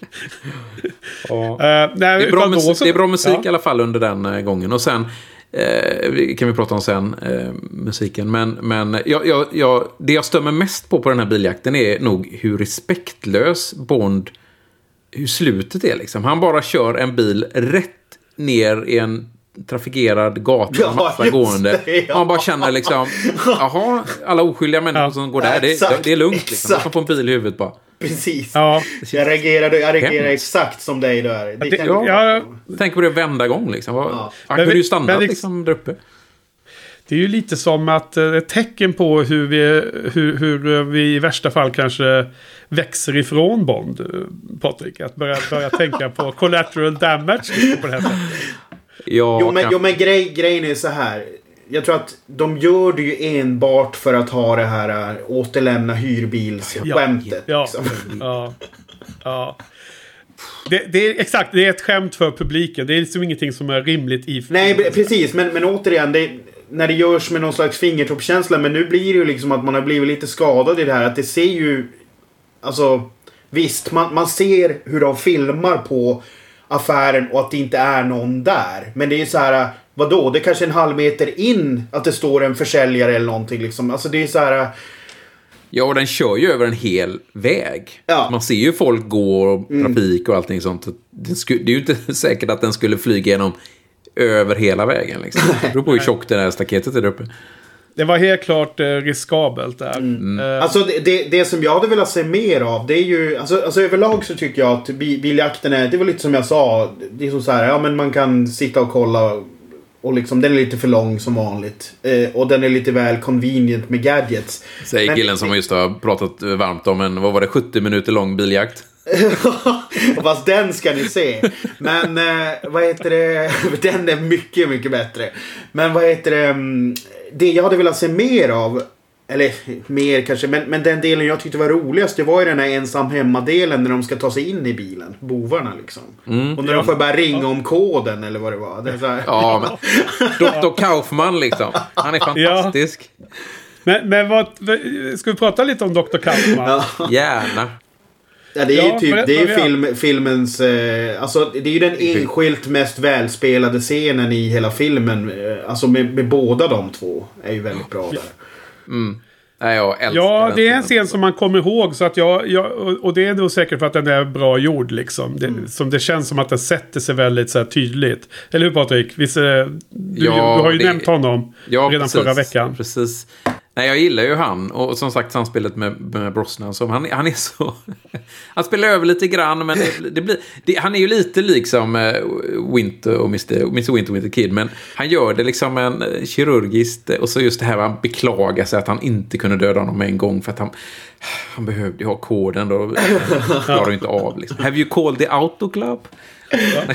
Ja. Eh, nej, Det är, bra musik, så- det är bra musik ja. i alla fall under den eh, gången. Och sen eh, kan vi prata om sen, eh, musiken. Men, men jag, jag, jag, det jag stömer mest på på den här biljakten är nog hur respektlös Bond, hur slutet är liksom. Han bara kör en bil rätt ner i en trafikerad gata Ja, massa gående. det, ja. Man bara känner liksom, jaha, alla oskyldiga människor som går där, det, Exakt, det är lugnt liksom. Som får en bil i huvudet bara. Precis. Ja. Jag reagerade, jag Hemskt. exakt som dig där. Det det- kan- ja, Tänk på det vända gång liksom. Ja. Han Men kunde ju stanna men liksom- liksom där uppe. Det är ju lite som att eh, ett tecken på hur vi, hur, hur vi i värsta fall kanske växer ifrån Bond, eh, Patrik. Att börja, börja tänka på collateral damage på det här sättet. Ja, Jo men, kan- jo, men grej, grejen är så här. Jag tror att de gör det ju enbart för att ha det här äh, återlämna hyrbilsskämtet. Ja, liksom. ja, ja. Det, det är exakt, det är ett skämt för publiken. Det är liksom ingenting som är rimligt i... Nej, pre- precis. Men, men återigen, det, när det görs med någon slags fingertoppskänsla. Men nu blir det ju liksom att man har blivit lite skadad i det här. Att det ser ju... Alltså, visst, man, man ser hur de filmar på affären och att det inte är någon där. Men det är ju så här, vadå? Det är kanske en halv meter in att det står en försäljare eller någonting liksom. Alltså det är så här... Ja, och den kör ju över en hel väg. Ja. Man ser ju folk gå och trafik och allting sånt. Det, det är ju inte säkert att den skulle flyga genom över hela vägen. Liksom. Det beror på hur tjockt det där staketet är där uppe. Det var helt klart eh, riskabelt där. Eh, Alltså det, det, det som jag hade velat se mer av det är ju... Alltså, alltså överlag så tycker jag att bi- biljakten är... Det var lite som jag sa. Det är som så här, ja men man kan sitta och kolla. Och liksom den är lite för lång som vanligt. Eh, och den är lite väl convenient med gadgets. Säger Men- killen som just har pratat eh, varmt om en, vad var det, 70 minuter lång biljakt. Fast den ska ni se. Men eh, vad heter det? Den är mycket, mycket bättre. Men vad heter det? Mm, Det jag hade velat se mer av. Eller mer kanske. Men, men den delen jag tyckte var roligast. Det var ju den här ensam hemma-delen. När de ska ta sig in i bilen. Bovarna liksom. Och när de får börja ringa om koden eller vad det var. Det här. Ja, men Dr. Kaufman liksom. Han är fantastisk. men, men vad, ska vi prata lite om Dr. Kaufman? Gärna. Ja, det är Ja, ju typ, det är ju film, filmens... Eh, alltså det är ju den enskilt mest välspelade scenen i hela filmen. Eh, alltså med, med båda de två. Är ju väldigt bra där. Nej, jag älskar Ja, det är en scen som man kommer ihåg. Så att jag, jag, och och det är nog säkert för att den är bra gjord. Liksom. Det, Mm. som det känns som att den sätter sig väldigt så här, tydligt. Eller hur Patrik? Visst, eh, du, Ja, du har ju det- nämnt honom Ja, redan precis, förra veckan. Precis. Nej, jag gillar ju han. Och som sagt, samspelet med, med Brosnan. Som han, han är så... han spelar över lite grann, men det, det blir, det, han är ju lite liksom eh, Winter och Mr. Mr. Winter Winter Kid. Men han gör det liksom en eh, kirurgiskt. Och så just det här, han beklagar sig att han inte kunde döda honom med en gång. För att han, han behövde ju ha koden då. Han klarar ju inte av liksom. Have you called the auto club?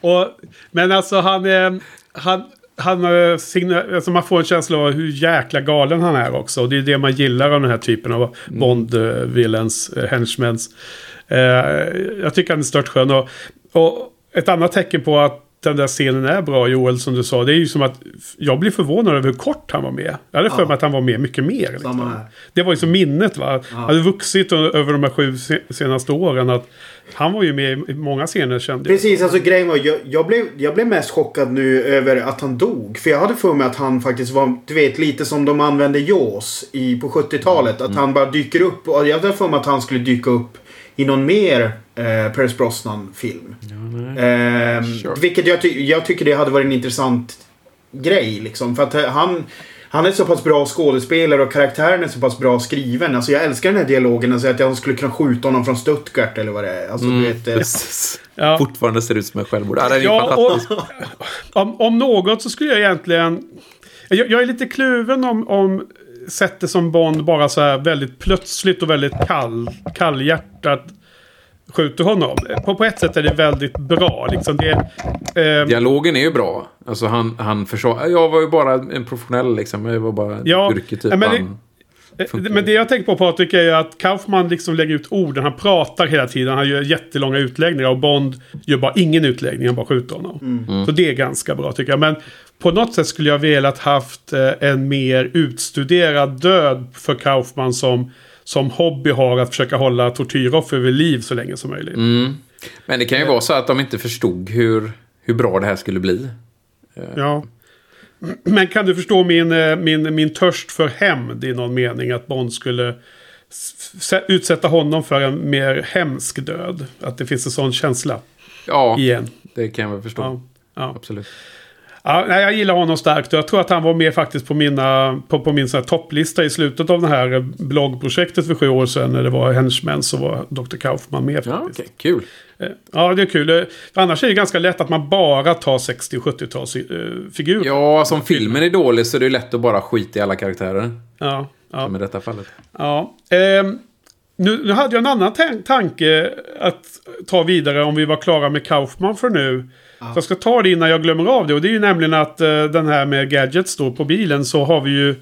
Och, men alltså han. Han, han, eh, alltså man får en känsla av hur jäkla galen han är också. Och det är det man gillar av den här typen av Bond-villains, uh, henchmens. Eh, jag tycker han är stört skön. Och, och ett annat tecken på att den där scenen är bra, Joel, som du sa. Det är ju som att jag blir förvånad över hur kort han var med. Jag hade för mig att han var med mycket mer. Liksom. Det var ju som minnet va. Han hade vuxit över de här sju se- senaste åren. Att han var ju med i många scener kände jag. Precis, alltså grejen var jag, jag, blev, jag blev mest chockad nu över att han dog. För jag hade för mig att han faktiskt var, du vet, lite som de använde Jaws i, på 70-talet. Att han bara dyker upp. Och jag hade för mig att han skulle dyka upp i någon mer eh, Pierce Brosnan-film. Ehm, Sure. Vilket jag, ty- jag tycker det hade varit en intressant grej liksom. För att eh, han... Han är så pass bra skådespelare och karaktären är så pass bra skriven. Alltså jag älskar den här dialogen. Alltså att jag skulle kunna skjuta honom från Stuttgart eller vad det är. Alltså, du vet, eh. Ja. Fortfarande ser ut som en självmord. Ja, Ja, och, om, om något så skulle jag egentligen... Jag, jag är lite kluven om, om sättet som Bond bara så här väldigt plötsligt och väldigt kall, kallhjärtat skjuter honom. På, på ett sätt är det väldigt bra. Liksom det, eh, Dialogen är ju bra. Alltså han, han försvarar... Jag var ju bara en professionell liksom. Jag var bara Ja, yrke typ. men det- han, Eh, Men det jag tänker på Patrik är ju att Kaufman liksom lägger ut orden. Han pratar hela tiden. Han gör jättelånga utläggningar. Och Bond gör bara ingen utläggning. Han bara skjuter honom. Så det är ganska bra tycker jag. Men på något sätt skulle jag velat haft eh, en mer utstuderad död för Kaufman som, som hobby har att försöka hålla tortyroffer vid liv så länge som möjligt. Men det kan ju vara så att de inte förstod hur, hur bra det här skulle bli. Ja. Men kan du förstå min, eh, min, min törst för hämnd i någon mening? Att Bond skulle utsätta honom för en mer hemsk död. Att det finns en sån känsla Ja, igen. det kan jag väl förstå. Ja, ja. Absolut. Ja, nej, jag gillar honom starkt och jag tror att han var med faktiskt på, mina, på, på min här topplista i slutet av det här bloggprojektet för sju år sedan. När det var Henchmen så var Dr. Kaufman med faktiskt. Ja, okej. Kul. Eh, Ja, det är kul. Eh, För annars är det ganska lätt att man bara tar 60 70-tals eh, figurer. Ja, som filmen är dålig så är det lätt att bara skita i alla karaktärer. Ja, ja. Som i detta fallet. Ja. ehm, nu, nu hade jag en annan tan- tanke att ta vidare om vi var klara med Kaufman för nu. Så jag ska ta det innan jag glömmer av det. Och det är ju nämligen att eh, den här med gadgets då på bilen så har vi ju...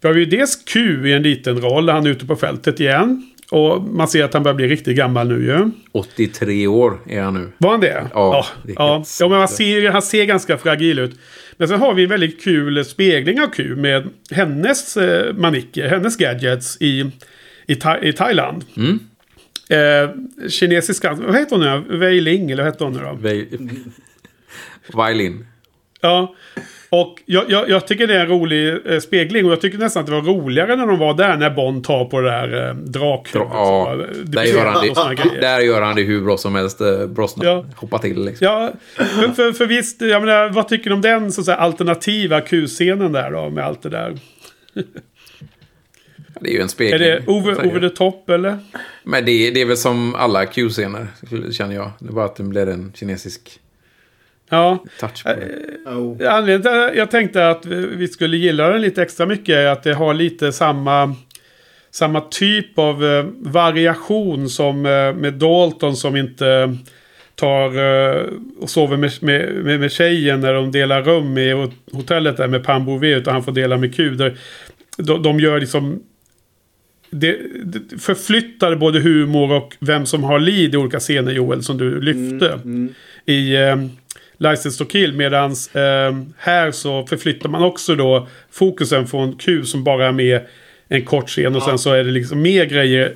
Vi har ju dels Q i en liten roll. Han är ute på fältet igen. Och man ser att han börjar bli riktigt gammal nu ju. 83 år är han nu. Var han det? Ja, ja, ja. ja men man ser, han ser ganska fragil ut. Men sen har vi en väldigt kul spegling av Q med hennes eh, manicker, hennes gadgets i, i, Tha- i Thailand. Mm. Eh, kinesiska, vad heter hon nu? Wei Ling, eller vad heter hon nu då? Violin. Ja. Och jag, jag, jag tycker det är en rolig eh, spegling. Och jag tycker nästan att det var roligare när de var där. När Bond tar på det där eh, drakhuvudet. Ja, där gör, han det, där gör han det hur bra som helst. eh, Brosnan. Ja. Hoppa till liksom. Ja, för, för, för visst, jag menar, vad tycker du om den så att säga, alternativa Q-scenen där då? Med allt det där. Det är ju en spegling. Är det over, over the top eller? Men det, det är väl som alla Q-scener, känner jag. Det är bara att det blir en kinesisk Ja. touch på det. Oh. Anledningen till att jag tänkte att vi skulle gilla den lite extra mycket är att det har lite samma, samma typ av eh, variation som eh, med Dalton som inte tar eh, och sover med, med, med, tjejen när de delar rum i hot- hotellet där med Pam Bouvet utan han får dela med Q. Där De, de gör liksom det, det förflyttar både humor och vem som har lead i olika scener Joel som du lyfte. I eh, License to Kill. Medan eh, här så förflyttar man också då fokusen från Q som bara är med en kort scen. Och sen så är det liksom mer grejer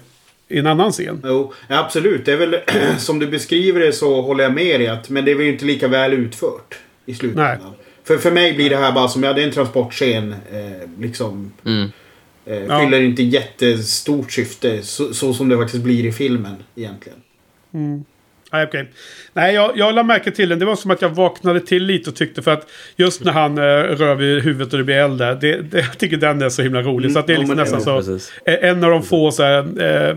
i en annan scen. Jo, ja, absolut. Det är väl som du beskriver det så håller jag med dig. Att, men det är väl inte lika väl utfört i slutändan. Nej. För, för mig blir det här bara som, ja det är en transportscen. Eh, liksom. Mm. Eh, Ja. Fyller inte jättestort syfte. Så, så som det faktiskt blir i filmen egentligen. Nej, okej. Nej, jag, jag la märke till den. Det var som att jag vaknade till lite och tyckte för att just när han eh, rör vid huvudet och det blir eld där. Det, det, jag tycker den är så himla rolig. så att det är ja, liksom det- nästan jo, så. precis. eh, En av de få så här, eh,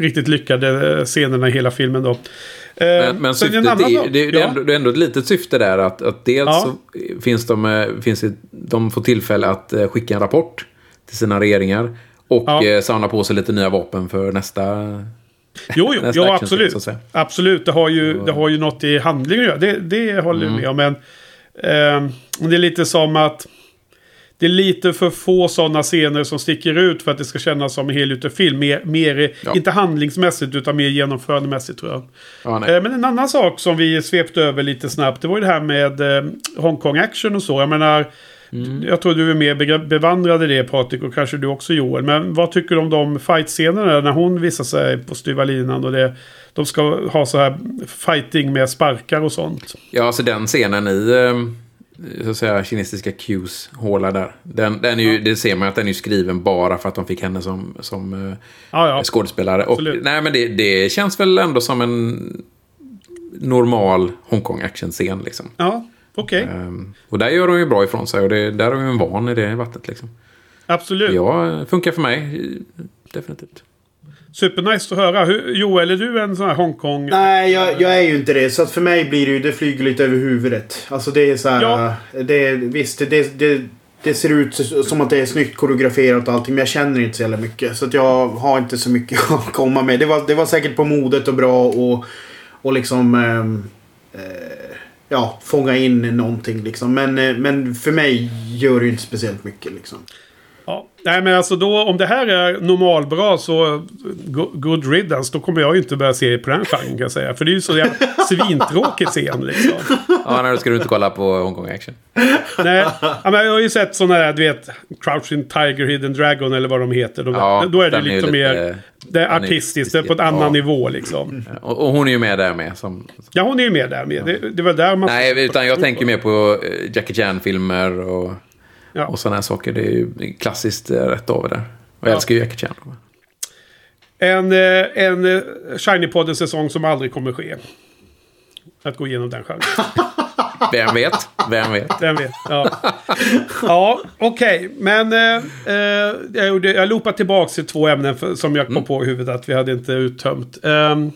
riktigt lyckade eh, scenerna i hela filmen då. Eh, Men, men syftet är, det, det, är ja. ändå, det är ändå ett litet syfte där. Att, att dels Ja. så finns de, eh, finns det, de får tillfälle att skicka en rapport till sina regeringar. Och Ja. eh, samla på sig lite nya vapen för nästa... Jo, jo, nästa jo absolut. Absolut, det har ju, det har ju något i handlingen att göra. Det, det håller Mm. jag med om. Men eh, det är lite som att det är lite för få sådana scener som sticker ut för att det ska kännas som en helgjuten film. Mer, mer Ja. inte handlingsmässigt utan mer genomförandemässigt tror jag. Ja. Eh, men en annan sak som vi svepte över lite snabbt. Det var ju det här med eh, Hongkong action och så. Jag menar. Mm. Jag tror du är mer bevandrad i det Patrik och kanske du också Joel. Men vad tycker du om de fight-scenerna när hon visar sig på styva linan och det, de ska ha så här fighting med sparkar och sånt. Ja, alltså den scenen i eh, så att säga, kinesiska Qs håla där. Den, den är ju, Det ser man att den är skriven bara för att de fick henne som, som eh, Ja, ja. skådespelare. Och, nej, men det, det känns väl ändå som en normal Hongkong action-scen. Liksom. Ja, okej. Ehm, och där gör de ju bra ifrån sig och det, där är de ju van i det vattnet. Liksom. Absolut. Ja, funkar för mig. Definitivt. Supernice att höra. Hur, Joel, är du en sån här Hongkong... Nej, jag, jag är ju inte det. Så att för mig blir det ju, det flyger lite över huvudet. Alltså det är så här. Ja. Det är, visst, det, det, det ser ut som att det är snyggt koreograferat och allting. Men jag känner inte så jävla mycket. Så att jag har inte så mycket att komma med. Det var, det var säkert på modet och bra och, och liksom... ehm, eh, ja, fånga in någonting liksom. Men, eh, men för mig gör det ju inte speciellt mycket liksom. Ja. Nej men alltså då om det här är normalbra så go- good riddance. Då kommer jag ju inte börja se på den genren kan jag säga. För det är ju så jävla svintråkig scen liksom. Ja, nej, då ska du inte kolla på Hongkong action. Nej, ja, men jag har ju sett sådana här, du vet, Crouching Tiger, Hidden Dragon eller vad de heter. De, Ja, då är det är ju lite, lite- mer, det är är artistiskt, är på en ja. annan nivå liksom. Och, och hon är ju med där med. Som, Ja, hon är ju med där med. Det, det var där man... nej, utan jag tänker mer på eh, Jackie Chan-filmer och, Ja. och sådana här saker. Det är ju klassiskt eh, rätt av där. Och jag älskar ju Jackie Chan. En, eh, en eh, Shiny-podden-säsong som aldrig kommer ske. Att gå igenom den genren. Vem vet? Vem vet? Vem vet? Ja, ja okej. Men eh, jag, gjorde, jag loopade tillbaka till två ämnen för, som jag kom Mm. på i huvudet att vi hade inte uttömt. Ehm,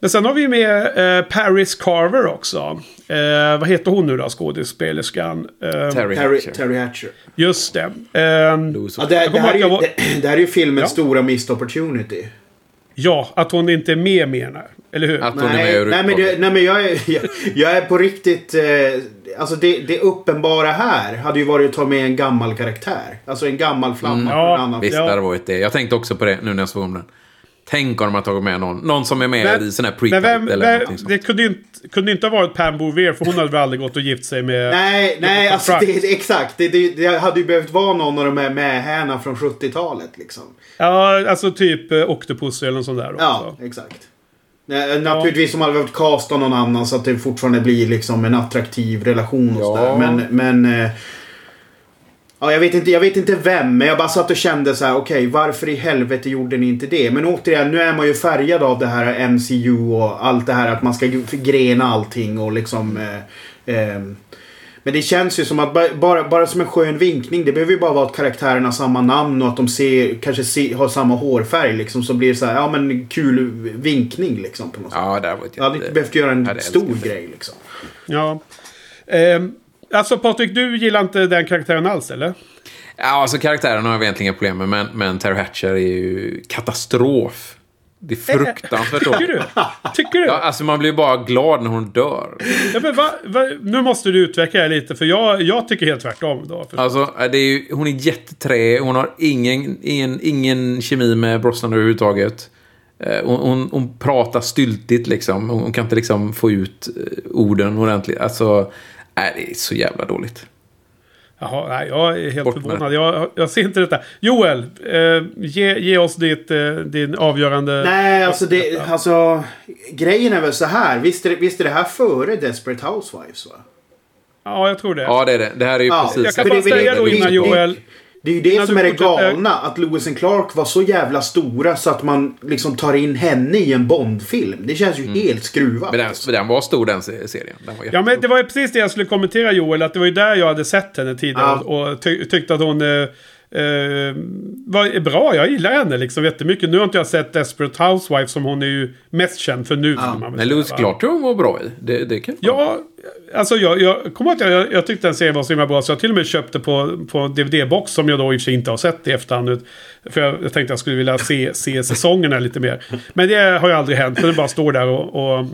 men sen har vi med eh, Paris Carver också. Eh, vad heter hon nu då, skådespelerskan? Ehm, Terry Terry, Hatcher. Terry Hatcher. Just det. Lose Ja, det, det, här är jag det, det här är ju filmens Ja. stora missed opportunity. ja, att hon inte är med menar. Eller hur? Att hon är med Nej, nej, men, det, nej men jag är, jag, jag är på riktigt... Eh, alltså det, det uppenbara här hade ju varit att ta med en gammal karaktär. Alltså en gammal flamma Ja, från en annan Visst, Ja. det hade varit det. Jag tänkte också på det nu när jag såg om den. Tänk om de har tagit med någon. Någon som är med Men- i sån här Men pre vem, eller vem, det kunde ju inte, kunde inte ha varit Pam Bouvier för hon hade väl aldrig gått och gift sig med... Nej, nej, alltså det, det, exakt. Det, det, det hade ju behövt vara någon av de här mähärna från 70-talet liksom. Ja, alltså typ eh, Octopus eller något sånt där också. Ja, exakt. Nej, Naturligtvis som hade behövt casta någon annan så att det fortfarande blir liksom en attraktiv relation och Ja. sådär. Men, men... Ja, jag vet, inte, jag vet inte vem, men jag bara satt och kände så här: okej, varför i helvete gjorde ni inte det? Men återigen, nu är man ju färgad av det här MCU och allt det här att man ska grena allting och liksom... Eh, eh, men det känns ju som att ba- bara, bara som en skön vinkning. Det behöver ju bara vara att karaktärerna har samma namn och att de ser, kanske se, har samma hårfärg liksom. Så blir det så här, ja men kul vinkning liksom på något sätt. Ja, det hade varit Jag hade inte behövt göra en stor grej liksom. Ja. Ehm, alltså Patrik, du gillar inte den karaktären alls eller? Ja, alltså karaktären har jag egentligen inga problem med, men, men Terry Hatcher är ju katastrof. Det är fruktansvärt Tycker du? Tycker du? Ja, alltså man blir bara glad när hon dör. Ja, men va, va, nu måste du utveckla det lite för jag, jag tycker helt tvärtom. Då, Alltså, det är ju, hon är jätteträ, hon har ingen, ingen, ingen kemi med Brosnan överhuvudtaget. Eh, Hon, hon, hon pratar styltigt liksom. Hon, hon kan inte liksom få ut eh, orden ordentligt. Alltså, nej, det är så jävla dåligt. Jaha, nej, jag är helt Bort förvånad. Jag, jag ser inte detta. Joel, eh, ge, ge oss ditt, eh, din avgörande... Nej, alltså det, alltså grejen är väl så här. Visst är, det, visst är det här före Desperate Housewives va? Ja, jag tror det. Ja, det är det. Det här är ju Ja, precis... jag kan bara säga då innan det- Joel... Det är ju det som är det galna. Att Lewis and Clark var så jävla stora så att man liksom tar in henne i en Bond-film. Det känns ju helt skruvat. Men den, den var stor den se- serien. Den var Ja, men det var ju precis det jag skulle kommentera Joel. Att det var ju där jag hade sett henne tidigare. Ja. Och ty tyckte att hon eh, eh, var bra. Jag gillar henne liksom jättemycket. Nu har inte jag sett Desperate Housewives som hon är ju mest känd för nu. väl Men va? Clark tror jag hon var bra i. Det, det kan jag Ja, alltså jag, jag kommer att jag, jag tyckte den serien var så himla bra så jag till och med köpte på, på DVD-box som jag då i och för sig inte har sett i efterhand. För jag, jag tänkte jag skulle vilja se, se säsongerna lite mer. Men det har ju aldrig hänt för det bara står där och, och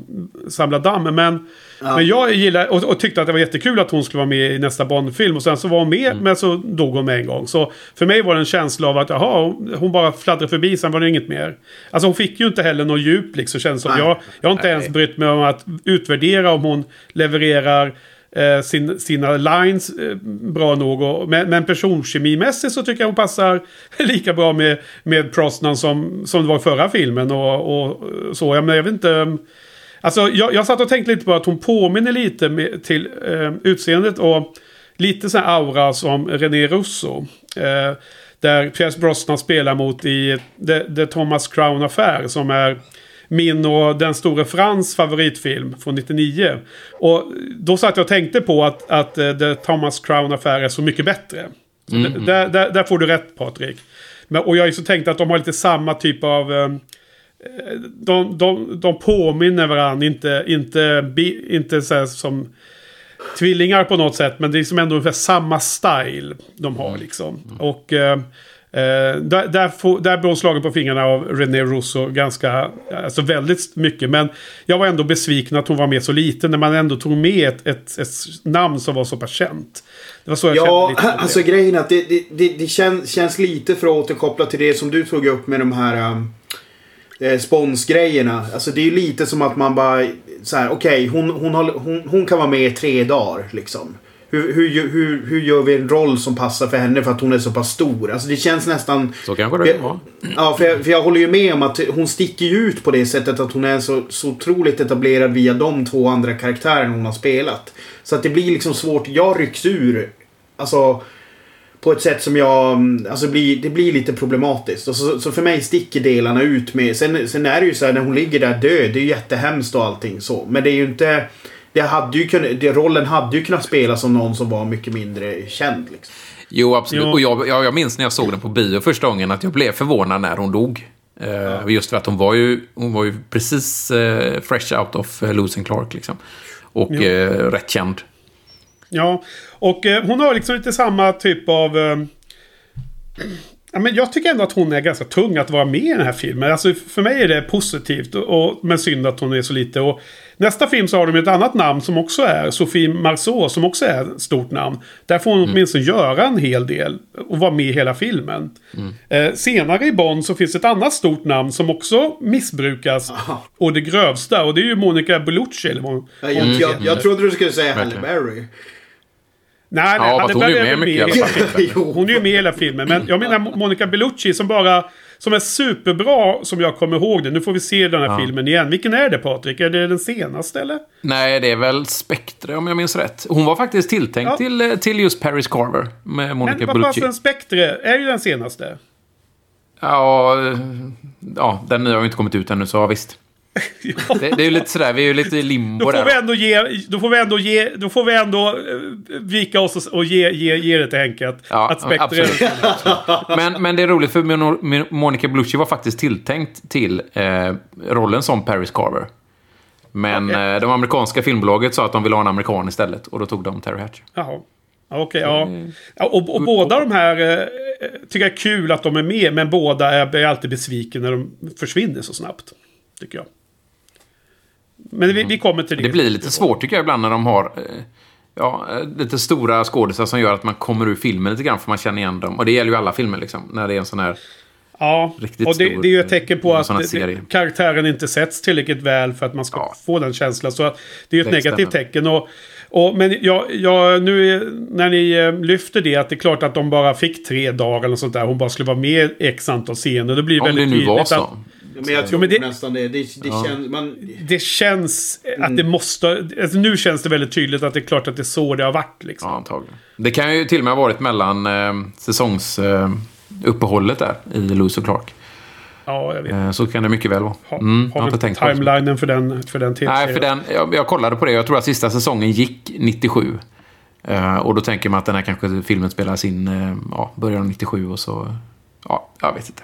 samlar damm. Men, men jag gillar och, och tyckte att det var jättekul att hon skulle vara med i nästa Bond-film. Och sen så var hon med men så dog hon med en gång. Så för mig var det en känsla av att jaha, hon- bara fladdrade förbi, sen var det inget mer. Alltså hon fick ju inte heller något djup liksom känns som. Jag, jag har inte ens brytt mig om att utvärdera om hon levererar eh, sin, sina lines eh, bra nog. Och, men, men personkemimässigt så tycker jag hon passar lika bra med, med Prosnan som, som det var i förra filmen. Och, och så. Jag, men jag vet inte. Ehm, alltså jag, jag satt och tänkte lite på att hon påminner lite med, till eh, utseendet och lite sån här aura som René Russo. Eh, där Pierce Brosnan spelar mot i The, The Thomas Crown Affair som är min och den store Frans favoritfilm från 99. Och då satt jag och tänkte på att, att eh, The Thomas Crown Affair är så mycket bättre. Så d- Där, där, där får du rätt Patrik. Men, och jag så tänkt att de har lite samma typ av... eh, de, de, de påminner varandra, inte, inte, inte så som tvillingar på något sätt. Men det är liksom ändå ungefär samma style de har liksom. Och eh, eh, där, där, får, där blir hon slagen på fingrarna av René Russo ganska, alltså väldigt mycket. Men jag var ändå besviken att hon var med så lite när man ändå tog med ett, ett, ett namn som var så pass känt. Det var så jag Ja, kände lite. det. alltså grejen är att det, det, det, det känns, känns lite för att återkoppla till det som du tog upp med de här eh, sponsgrejerna. Alltså det är ju lite som att man bara så här, okej, hon, hon, har- hon, hon kan vara med i tre dagar liksom. Hur, hur, hur, hur gör vi en roll som passar för henne för att hon är så pass stor? Alltså det känns nästan... Så kanske det var. Ja, för jag, för jag håller ju med om att hon sticker ju ut på det sättet att hon är så, så otroligt etablerad via de två andra karaktärerna hon har spelat. Så att det blir liksom svårt. Jag rycks ur. Alltså på ett sätt som jag... mm, Alltså blir, det blir lite problematiskt. Och så, så för mig sticker delarna ut med... Sen, sen är det ju så här när hon ligger där död. Det är ju jättehemskt och allting så. Men det är ju inte... det hade ju kunnat, det, rollen hade ju kunnat spelas som någon som var mycket mindre känd. Liksom. Jo, absolut. Jo. Och jag, jag, jag minns när jag såg den på bio första gången att jag blev förvånad när hon dog. Eh, Just för att hon var ju, hon var ju precis eh, fresh out of uh, and Clark. Liksom. Och eh, rätt känd. Ja, och eh, hon har liksom lite samma typ av... Ja, men jag tycker ändå att hon är ganska tung att vara med i den här filmen. Alltså, för mig är det positivt, och, och, men synd att hon är så lite. Och nästa film så har de ett annat namn som också är Sofie Marceau, som också är ett stort namn. Där får hon åtminstone göra en hel del och vara med i hela filmen. Eh, senare i Bond så finns ett annat stort namn som också missbrukas. Och det grövsta, och det är ju Monica Bellucci. Eller vad hon Jag, jag, jag, jag trodde du skulle säga Halle. Berry. Nej, nej, Ja, fast hon är med alla hela fall. filmen. Hon är ju med i hela filmen. Men jag menar Monica Bellucci som bara... Som är superbra som jag kommer ihåg det. Nu får vi se den här filmen igen. Vilken är det Patrik? Är det den senaste eller? Nej, det är väl Spectre om jag minns rätt. Hon var faktiskt tilltänkt Ja. till, eh, till just Paris Carver med Monica Men vad Bellucci. fasen Spectre är ju den senaste. Ja, eh, ja, den nya har ju inte kommit ut ännu, så ja, visst. Det, det är ju lite sådär, vi är ju lite i limbo Då får där. vi ändå ge... Då får vi ändå ge... Då får vi ändå eh, vika oss och, och ge, ge, ge det till Henke. Att, Ja, att absolut. Men, men det är roligt för Mon- Mon- Monica Bellucci var faktiskt tilltänkt till eh, rollen som Paris Carver. Men Okej. eh, de amerikanska filmbolaget sa att de ville ha en amerikan istället och då tog de Terry Hatcher. Jaha. Ja, Okej, ja. ja och, och båda de här eh, tycker jag är kul att de är med. Men båda är, är alltid besviken när de försvinner så snabbt. Tycker jag. Men vi, vi kommer till det. Det blir lite svårt tycker jag ibland när de har eh, ja, eh, lite stora skådisar som gör att man kommer ur filmen lite grann för man känner igen dem. Och det gäller ju alla filmer liksom. När det är en sån här... Ja, riktigt och det, stor- det är ju ett tecken på att det, det, karaktären inte sätts tillräckligt väl för att man ska Ja. få den känslan. Så det är ju ett Det negativt stämmer. tecken. Och, och, men jag, jag, nu är- när ni eh, lyfter det att det är klart att de bara fick tre dagar eller sånt där. Hon bara skulle vara med i x antal scener. Det blir Om det väldigt nu var så. att Men jag tror men det- nästan det. Det, det känns... Man, det känns att Mm. det måste... Alltså nu känns det väldigt tydligt att det är klart att det är så det har varit. Liksom. Ja, antagligen. Det kan ju till och med ha varit mellan eh, säsongsuppehållet eh, där i Lewis och Clark. Ja, jag vet. Eh, så kan det mycket väl vara. Mm, har har det. timelinen för den, för den Nej, för den, jag, jag kollade på det. Jag tror att sista säsongen gick 97. Eh, och då tänker man att den här kanske filmen spelas in eh, ja, början av 97 och så... Ja, jag vet inte.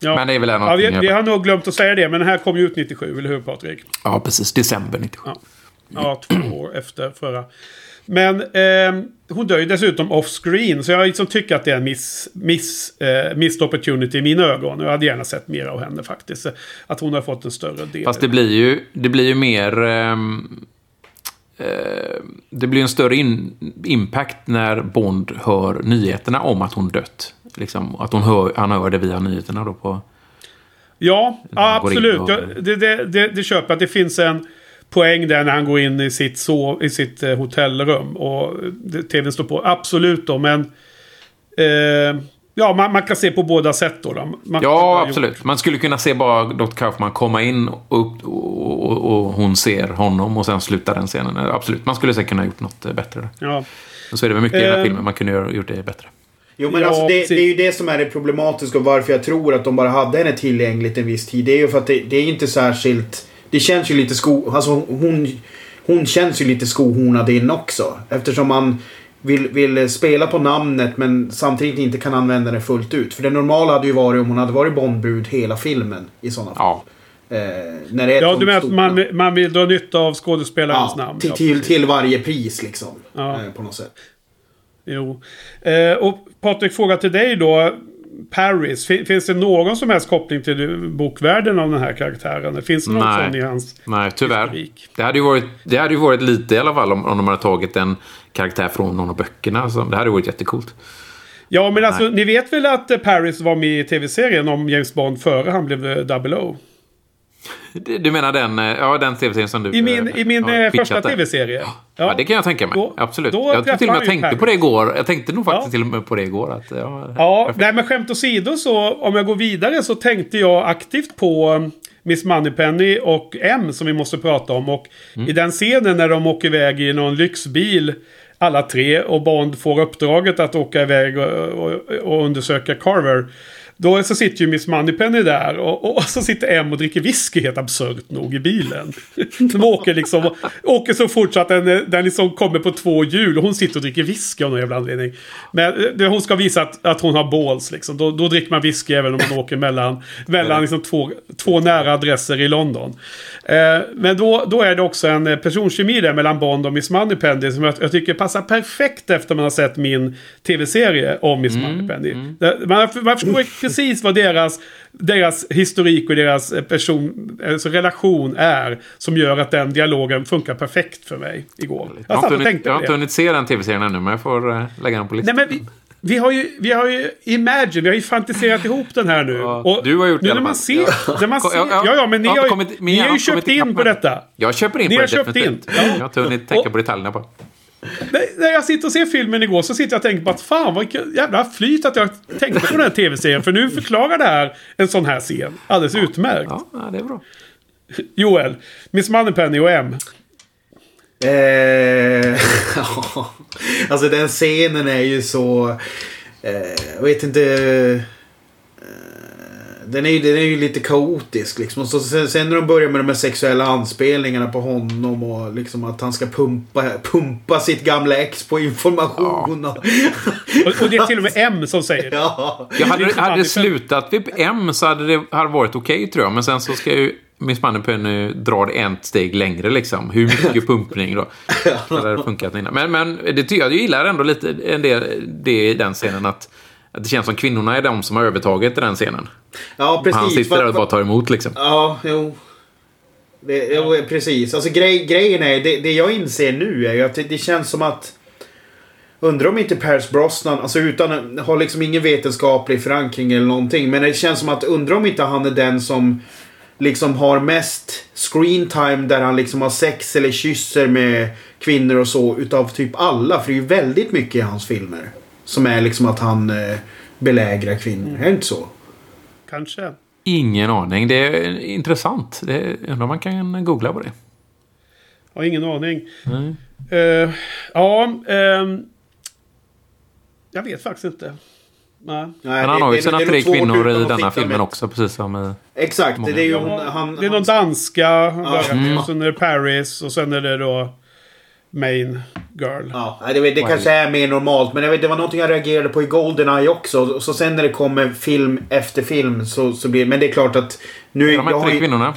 Ja. Men det är väl ja, någonting vi, jag- vi har nog glömt att säga det, men den här kom ju ut 97, eller hur Patrik? Ja, precis. December 97. Ja. Ja, två år efter förra. Men eh, hon dör ju dessutom off-screen. Så jag liksom tycker att det är en miss, miss, eh, missed opportunity i mina ögon. Jag hade gärna sett mer av henne faktiskt. Att hon har fått en större del. Fast det blir ju, det blir ju mer... ehm, eh, det blir en större in, impact när Bond hör nyheterna om att hon dött. Liksom, att hon hör, han hör det via nyheterna då på... Ja, absolut. och- det, det, det, det köper jag. Det finns en poäng där när han går in i sitt, sov, i sitt eh, hotellrum. Och det, tvn står på. Absolut då, men... Eh, ja, man, man kan se på båda sätt då. då. Man, Ja, absolut. Man skulle kunna se bara Dr. Kaufman komma in och, upp, och, och, och hon ser honom och sen slutar den scenen. Absolut, man skulle säkert kunna gjort något eh, bättre. där. Ja. Så är det väl mycket i den här Eh. filmen man kunde ha gjort det bättre. Jo men Ja, alltså det, det är ju det som är det problematiska och varför jag tror att de bara hade henne tillgängligt en viss tid. Det är ju för att det, det är inte särskilt... Det känns ju lite sko... Alltså hon... Hon känns ju lite skohornad in också. Eftersom man vill, vill spela på namnet men samtidigt inte kan använda det fullt ut. För det normala hade ju varit om hon hade varit Bondbrud hela filmen i sådana fall. Ja, Eh, när det är ett Ja, du menar att stort man, namn. man vill dra nytta av skådespelarens Ja, namn? till, ja, till, till varje pris liksom. Ja. Eh, på något sätt. Jo. Eh, och Patrik, fråga till dig då. Paris, fin- finns det någon som helst koppling till bokvärlden av den här karaktären? Finns det någon Nej. sån i hans nej tyvärr. historik? Det hade ju varit, det hade ju varit lite i alla fall om, om de hade tagit en karaktär från någon av böckerna. Alltså, det hade varit jättecoolt. Ja, men alltså Nej. ni vet väl att Paris var med i tv-serien om James Bond före han blev eh, Double O? Du menar den, eh, ja, den tv-serien som du... I min, eh, i min eh, första tv-serie. Ja. det kan jag tänka mig. Då- Absolut. då jag till och med tänkte han på det igår. Jag tänkte nog faktiskt Ja. till och med på det igår. Att, ja, Ja, nej men skämt åsido så om jag går vidare så tänkte jag aktivt på Miss Moneypenny och M som vi måste prata om. Och Mm. i den scenen när de åker iväg i någon lyxbil alla tre och Bond får uppdraget att åka iväg och, och, och undersöka Carver. Då så sitter ju Miss Moneypenny där och, och så sitter M och dricker whisky helt absurt nog i bilen. De åker liksom, åker så fort så att den, den liksom kommer på två hjul och hon sitter och dricker whisky av någon jävla anledning. Men det, hon ska visa att, att hon har balls liksom. Då, då dricker man whisky även om man åker mellan, mellan liksom två, två nära adresser i London. Eh, men då, då är det också en eh, personkemi där mellan Bond och Miss Moneypenny som jag, jag tycker passar perfekt efter man har sett min tv-serie om Miss Moneypenny. Där- Man, man förstår precis vad deras, deras historik och deras eh, person, alltså relation är som gör att den dialogen funkar perfekt för mig igår. Jag Jag har inte och hunnit, jag har inte hunnit se den tv-serien ännu, men jag får eh, lägga den på listan. Nej, men vi, vi, har ju, vi har ju Imagine, vi har ju fantiserat ihop den här nu. Ja, du har gjort det nu när man ser, när man Ja, ser, ja, ja, ja, men ni jag har kommit- ni har ju köpt in på detta. Jag köper in Ni på har det köpt definitivt. in. Ja. Jag har inte hunnit tänka Och- på detaljerna på. När- jag sitter och ser filmen igår så sitter jag och tänker på att fan vad jävla flyt att jag tänkte på den här tv-serien. För nu förklarar det här en sån här scen. Alldeles utmärkt. Ja, ja, det är bra. Joel, Miss Moneypenny och M. Eh, ja. alltså den scenen är ju så... Eh, jag vet inte... Den, är, ju- den är ju lite kaotisk liksom. Och så, sen, sen när de börjar med de här sexuella anspelningarna på honom och liksom att han ska pumpa, pumpa sitt gamla ex på information. Och, Och, och det är till och med M som säger det. ja. Jag hade, hade det slutat vid M så hade det hade varit okej tror jag. Men sen så ska ju Miss Moneypenny dra det ett steg längre liksom. Hur mycket pumpning då? Det hade funkat innan. Men, men det, jag gillar ändå lite en del, det i den scenen att det känns som kvinnorna är de som har övertaget i den scenen. ja, precis. Han sitter där och bara tar emot liksom. Ja, jo. Det, jo precis. Alltså grej, grejen är, det, det jag inser nu är ju att det, det känns som att... Undrar om inte Pierce Brosnan, alltså utan, har liksom ingen vetenskaplig förankring eller någonting. Men det känns som att undrar om inte han är den som liksom har mest screen time där han liksom har sex eller kysser med kvinnor och så utav typ alla. För det är ju väldigt mycket i hans filmer. Som är liksom att han eh, belägrar kvinnor. Är det inte så? Kanske. Ingen aning. Det är intressant. Det är, undrar om man kan googla på det. Har ingen aning. Eh, ja, ehm, jag vet faktiskt inte. Nej. Men han har ju sina tre kvinnor i denna filmen också, precis som i... Exakt, det är ju hon, han... det är någon danska han Ja. Mm. Och sen är det Paris och sen är det då Main Girl. Ja, det, det kanske är mer normalt. Men jag vet, det var någonting jag reagerade på i Goldeneye också. Och så sen när det kommer film efter film så, så blir Men det är klart att... Nu, De jag tre kvinnorna.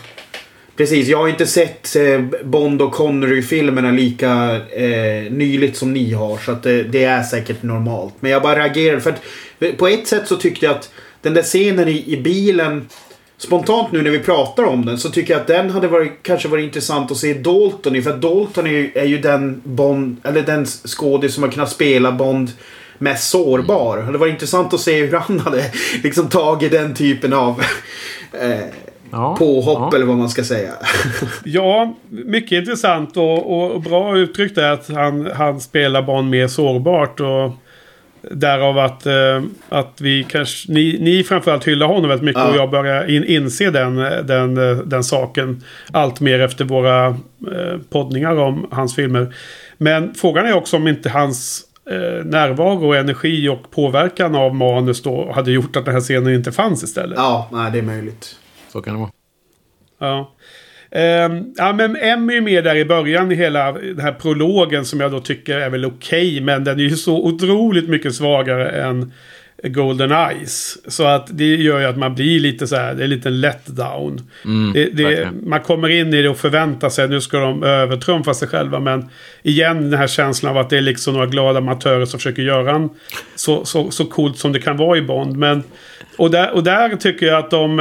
precis, jag har inte sett eh, Bond och Connery-filmerna lika eh, nyligt som ni har. Så att det, det är säkert normalt. Men jag bara reagerade för att eh, på ett sätt så tyckte jag att den där scenen i, i bilen Spontant nu när vi pratar om den så tycker jag att den hade varit, kanske varit intressant att se Dalton i. För att Dalton är ju, är ju den Bond, eller den skådis som har kunnat spela Bond mest sårbar. Det hade varit intressant att se hur han hade liksom tagit den typen av eh, Ja, påhopp ja. eller vad man ska säga. Ja, mycket intressant och, och, och bra uttryckt är att han, han spelar barn mer sårbart. Och därav att, eh, att vi kanske, ni, ni framförallt hyllar honom väldigt mycket Ja. och jag börjar in, inse den, den, eh, den saken allt mer efter våra eh, poddningar om hans filmer. Men frågan är också om inte hans eh, närvaro, energi och påverkan av manus då hade gjort att den här scenen inte fanns istället. ja, nej, det är möjligt. Så kan det vara. Ja. Ehm, ja, men M är ju med där i början i hela den här prologen som jag då tycker är väl okej. men den är ju så otroligt mycket svagare än Golden Eyes. Så att det gör ju att man blir lite så här, det är lite en letdown. Mm, det, det, man kommer in i det och förväntar sig, nu ska de övertrumfa sig själva. Men igen den här känslan av att det är liksom några glada amatörer som försöker göra en så, så, så coolt som det kan vara i Bond. Men, och, där, och där tycker jag att de...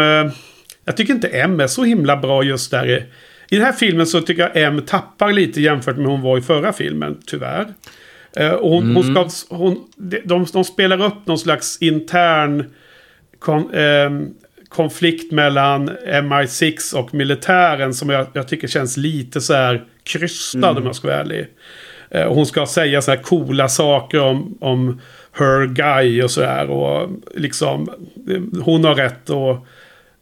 eh, Jag tycker inte M är så himla bra just där. i- den här filmen så tycker jag M tappar lite jämfört med hon var i förra filmen, tyvärr. Eh, och hon, hon ska, hon, de, de, de spelar upp någon slags intern kon, ehm, konflikt mellan MI6 och militären som jag, jag tycker känns lite så här krystad om jag ska vara ärlig. Eh, och hon ska säga så här coola saker om, om her guy och så här. Och liksom, eh, hon har rätt och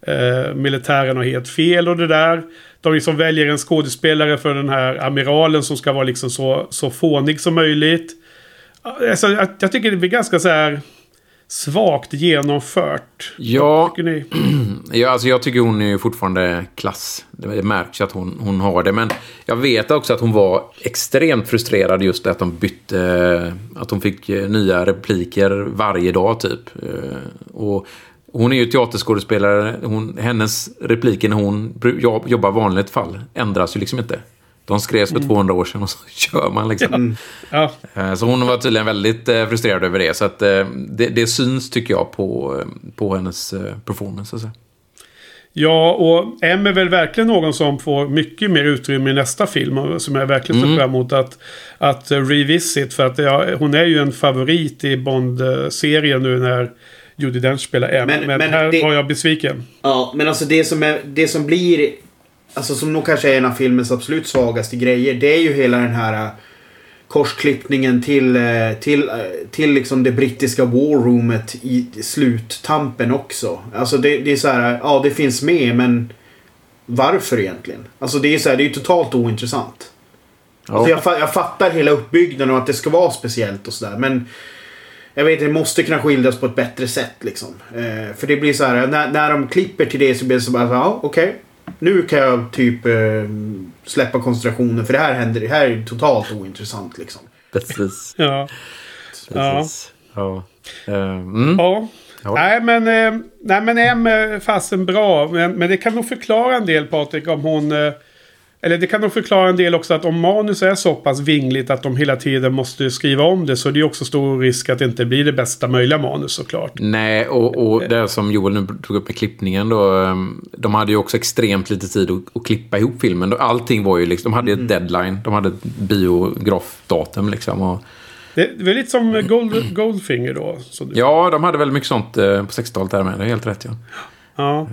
eh, militären har helt fel och det där. De liksom väljer en skådespelare för den här amiralen som ska vara liksom så, så fånig som möjligt. Alltså, jag, jag tycker det blir ganska så här svagt genomfört. Ja, Tycker ni? ja alltså jag tycker hon är fortfarande klass. Det märks att hon, hon har det. Men jag vet också att hon var extremt frustrerad just att de bytte... Att hon fick eh, nya repliker varje dag typ. Eh, Och hon är ju teaterskådespelare. Hon, hennes repliker när hon jobbar vanligt fall ändras ju liksom inte. De skrevs för 200 år sedan och så kör man liksom. Ja, Eh, Så hon var tydligen väldigt eh, frustrerad över det. Så att, eh, det, det syns tycker jag på, på hennes performance. Så att säga. Ja, och M är väl verkligen någon som får mycket mer utrymme i nästa film. Som jag verkligen ser Mm. fram emot att, att revisit. För att ja, hon är ju en favorit i Bond-serien nu när Judi Dench spelar M. Men, Men- men här det- var jag besviken. Ja, men alltså det som, är, det som blir... Alltså som nog kanske är en av filmens absolut svagaste grejer. Det är ju hela den här äh, korsklippningen till, äh, till, äh, till liksom det brittiska war roomet i sluttampen också. Alltså det, det är så här, ja det finns med men varför egentligen? Alltså det är så här, det är ju totalt ointressant. Alltså jag, jag fattar hela uppbyggnaden och att det ska vara speciellt och sådär men jag vet det måste kunna skildras på ett bättre sätt liksom. Eh, för det blir så här, när, när de klipper till det så blir det så bara, ja okej. Nu kan jag typ eh, släppa koncentrationen för det här händer, det här är totalt ointressant liksom. Precis. Ja. Ja. Precis. Ja. Eh, mm. Ja. Ja. Nej men, eh, nej men M är fasen bra. Men, men det kan nog förklara en del Patrik om hon... Eller det kan nog förklara en del också att om manus är så pass vingligt att de hela tiden måste skriva om det så är det ju också stor risk att det inte blir det bästa möjliga manus såklart. Nej, och, och det som Joel nu tog upp med klippningen då. ehm, De hade ju också extremt lite tid att, att klippa ihop filmen. Allting var ju liksom, de hade ju ett deadline. De hade ett biografdatum liksom. Och, Det, är lite som Gold, Goldfinger då. Ja, de hade väldigt mycket sånt eh, på 60-talet där med. Det är helt rätt ja. Ja.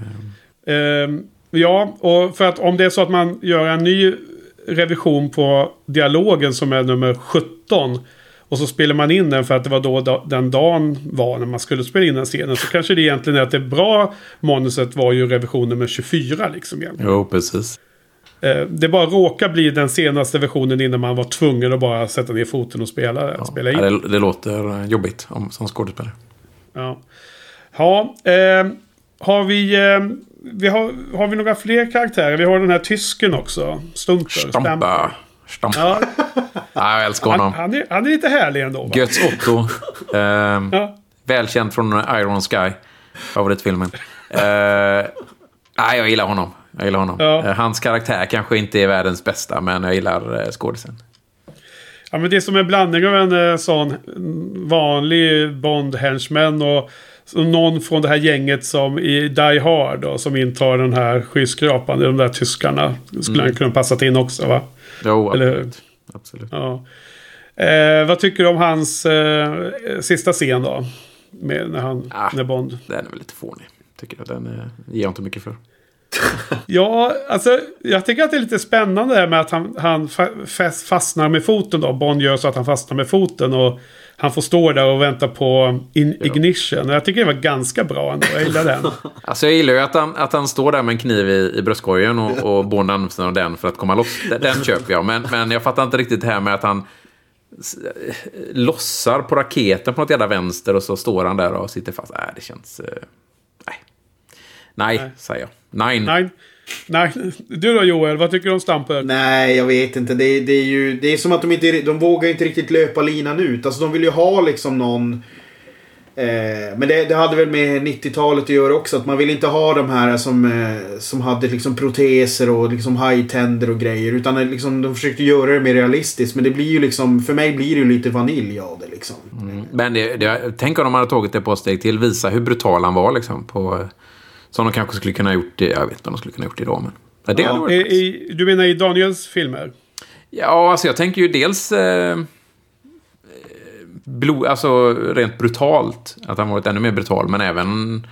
Ehm, ja, och för att om det är så att man gör en ny revision på dialogen som är nummer 17. Och så spelar man in den för att det var då den dagen var när man skulle spela in den scenen. Så kanske det egentligen är att det bra manuset var ju revision nummer 24 liksom egentligen. Jo, precis. Eh, Det bara råkar bli den senaste versionen innan man var tvungen att bara sätta ner foten och spela, spela in. Ja, det, det låter jobbigt om, som skådespelare. Ja, ja eh, har vi... Eh, vi har, har vi några fler karaktärer? Vi har den här tysken också. Stumper. Stampa. Stampa. Ja, Ja, jag älskar han, honom. han, är, han är lite härlig ändå. Va? Götz Otto. Ehm, Ja. Välkänd från Iron Sky. Favoritfilmen. Uh, nej, jag gillar honom. Jag gillar honom. Ja. Eh, hans karaktär kanske inte är världens bästa, men jag gillar uh, skådisen. Ja, men det är som en blandning av en eh, sån vanlig Bond-henchman och någon från det här gänget som i Die Hard då, som intar den här skyskrapan. De där tyskarna. Skulle Mm. han kunna passat in också va? Jo, Eller- absolut. absolut. Ja. Eh, vad tycker du om hans eh, sista scen då? Med, när, han, Ah. när Bond... Den är väl lite fånig. Tycker jag. Den uh, ger jag inte mycket för. Ja, alltså jag tycker att det är lite spännande det här med att han, han fa- fastnar med foten då. Bond gör så att han fastnar med foten och han får stå där och vänta på in, ignition. Jag tycker det var ganska bra ändå. Jag gillar den. Alltså jag gillar ju att han, att han står där med en kniv i, i bröstkorgen och, och Bond använder av den för att komma loss. Den, köper jag. Men, men jag fattar inte riktigt det här med att han lossar på raketen på något jävla vänster och så står han där och sitter fast. Nej, det känns... eh, nej. Nej, säger jag. Nej. Nej, nej. Du då Joel, vad tycker du om Stamper? Nej, jag vet inte. Det, är- det är ju det är som att de inte de vågar inte riktigt löpa linan ut. Alltså de vill ju ha liksom någon... Eh, men det, det hade väl med 90-talet att göra också. Att man vill inte ha de här som, eh, som hade liksom proteser och liksom high-tänder och grejer. Utan det liksom, de försökte göra det mer realistiskt. Men det blir ju liksom, för mig blir det ju lite vanilj av det liksom. Men det, det, tänk om de hade tagit det på ett steg till. Visa hur brutal han var liksom. På, som de kanske skulle kunna ha gjort. det- Jag vet inte om de skulle kunna ha gjort det idag. Men ja, det I, varit nice. i, du menar i Daniels filmer? Ja, alltså jag tänker ju dels... Eh, blod, alltså rent brutalt. Att han varit ännu mer brutal. Men även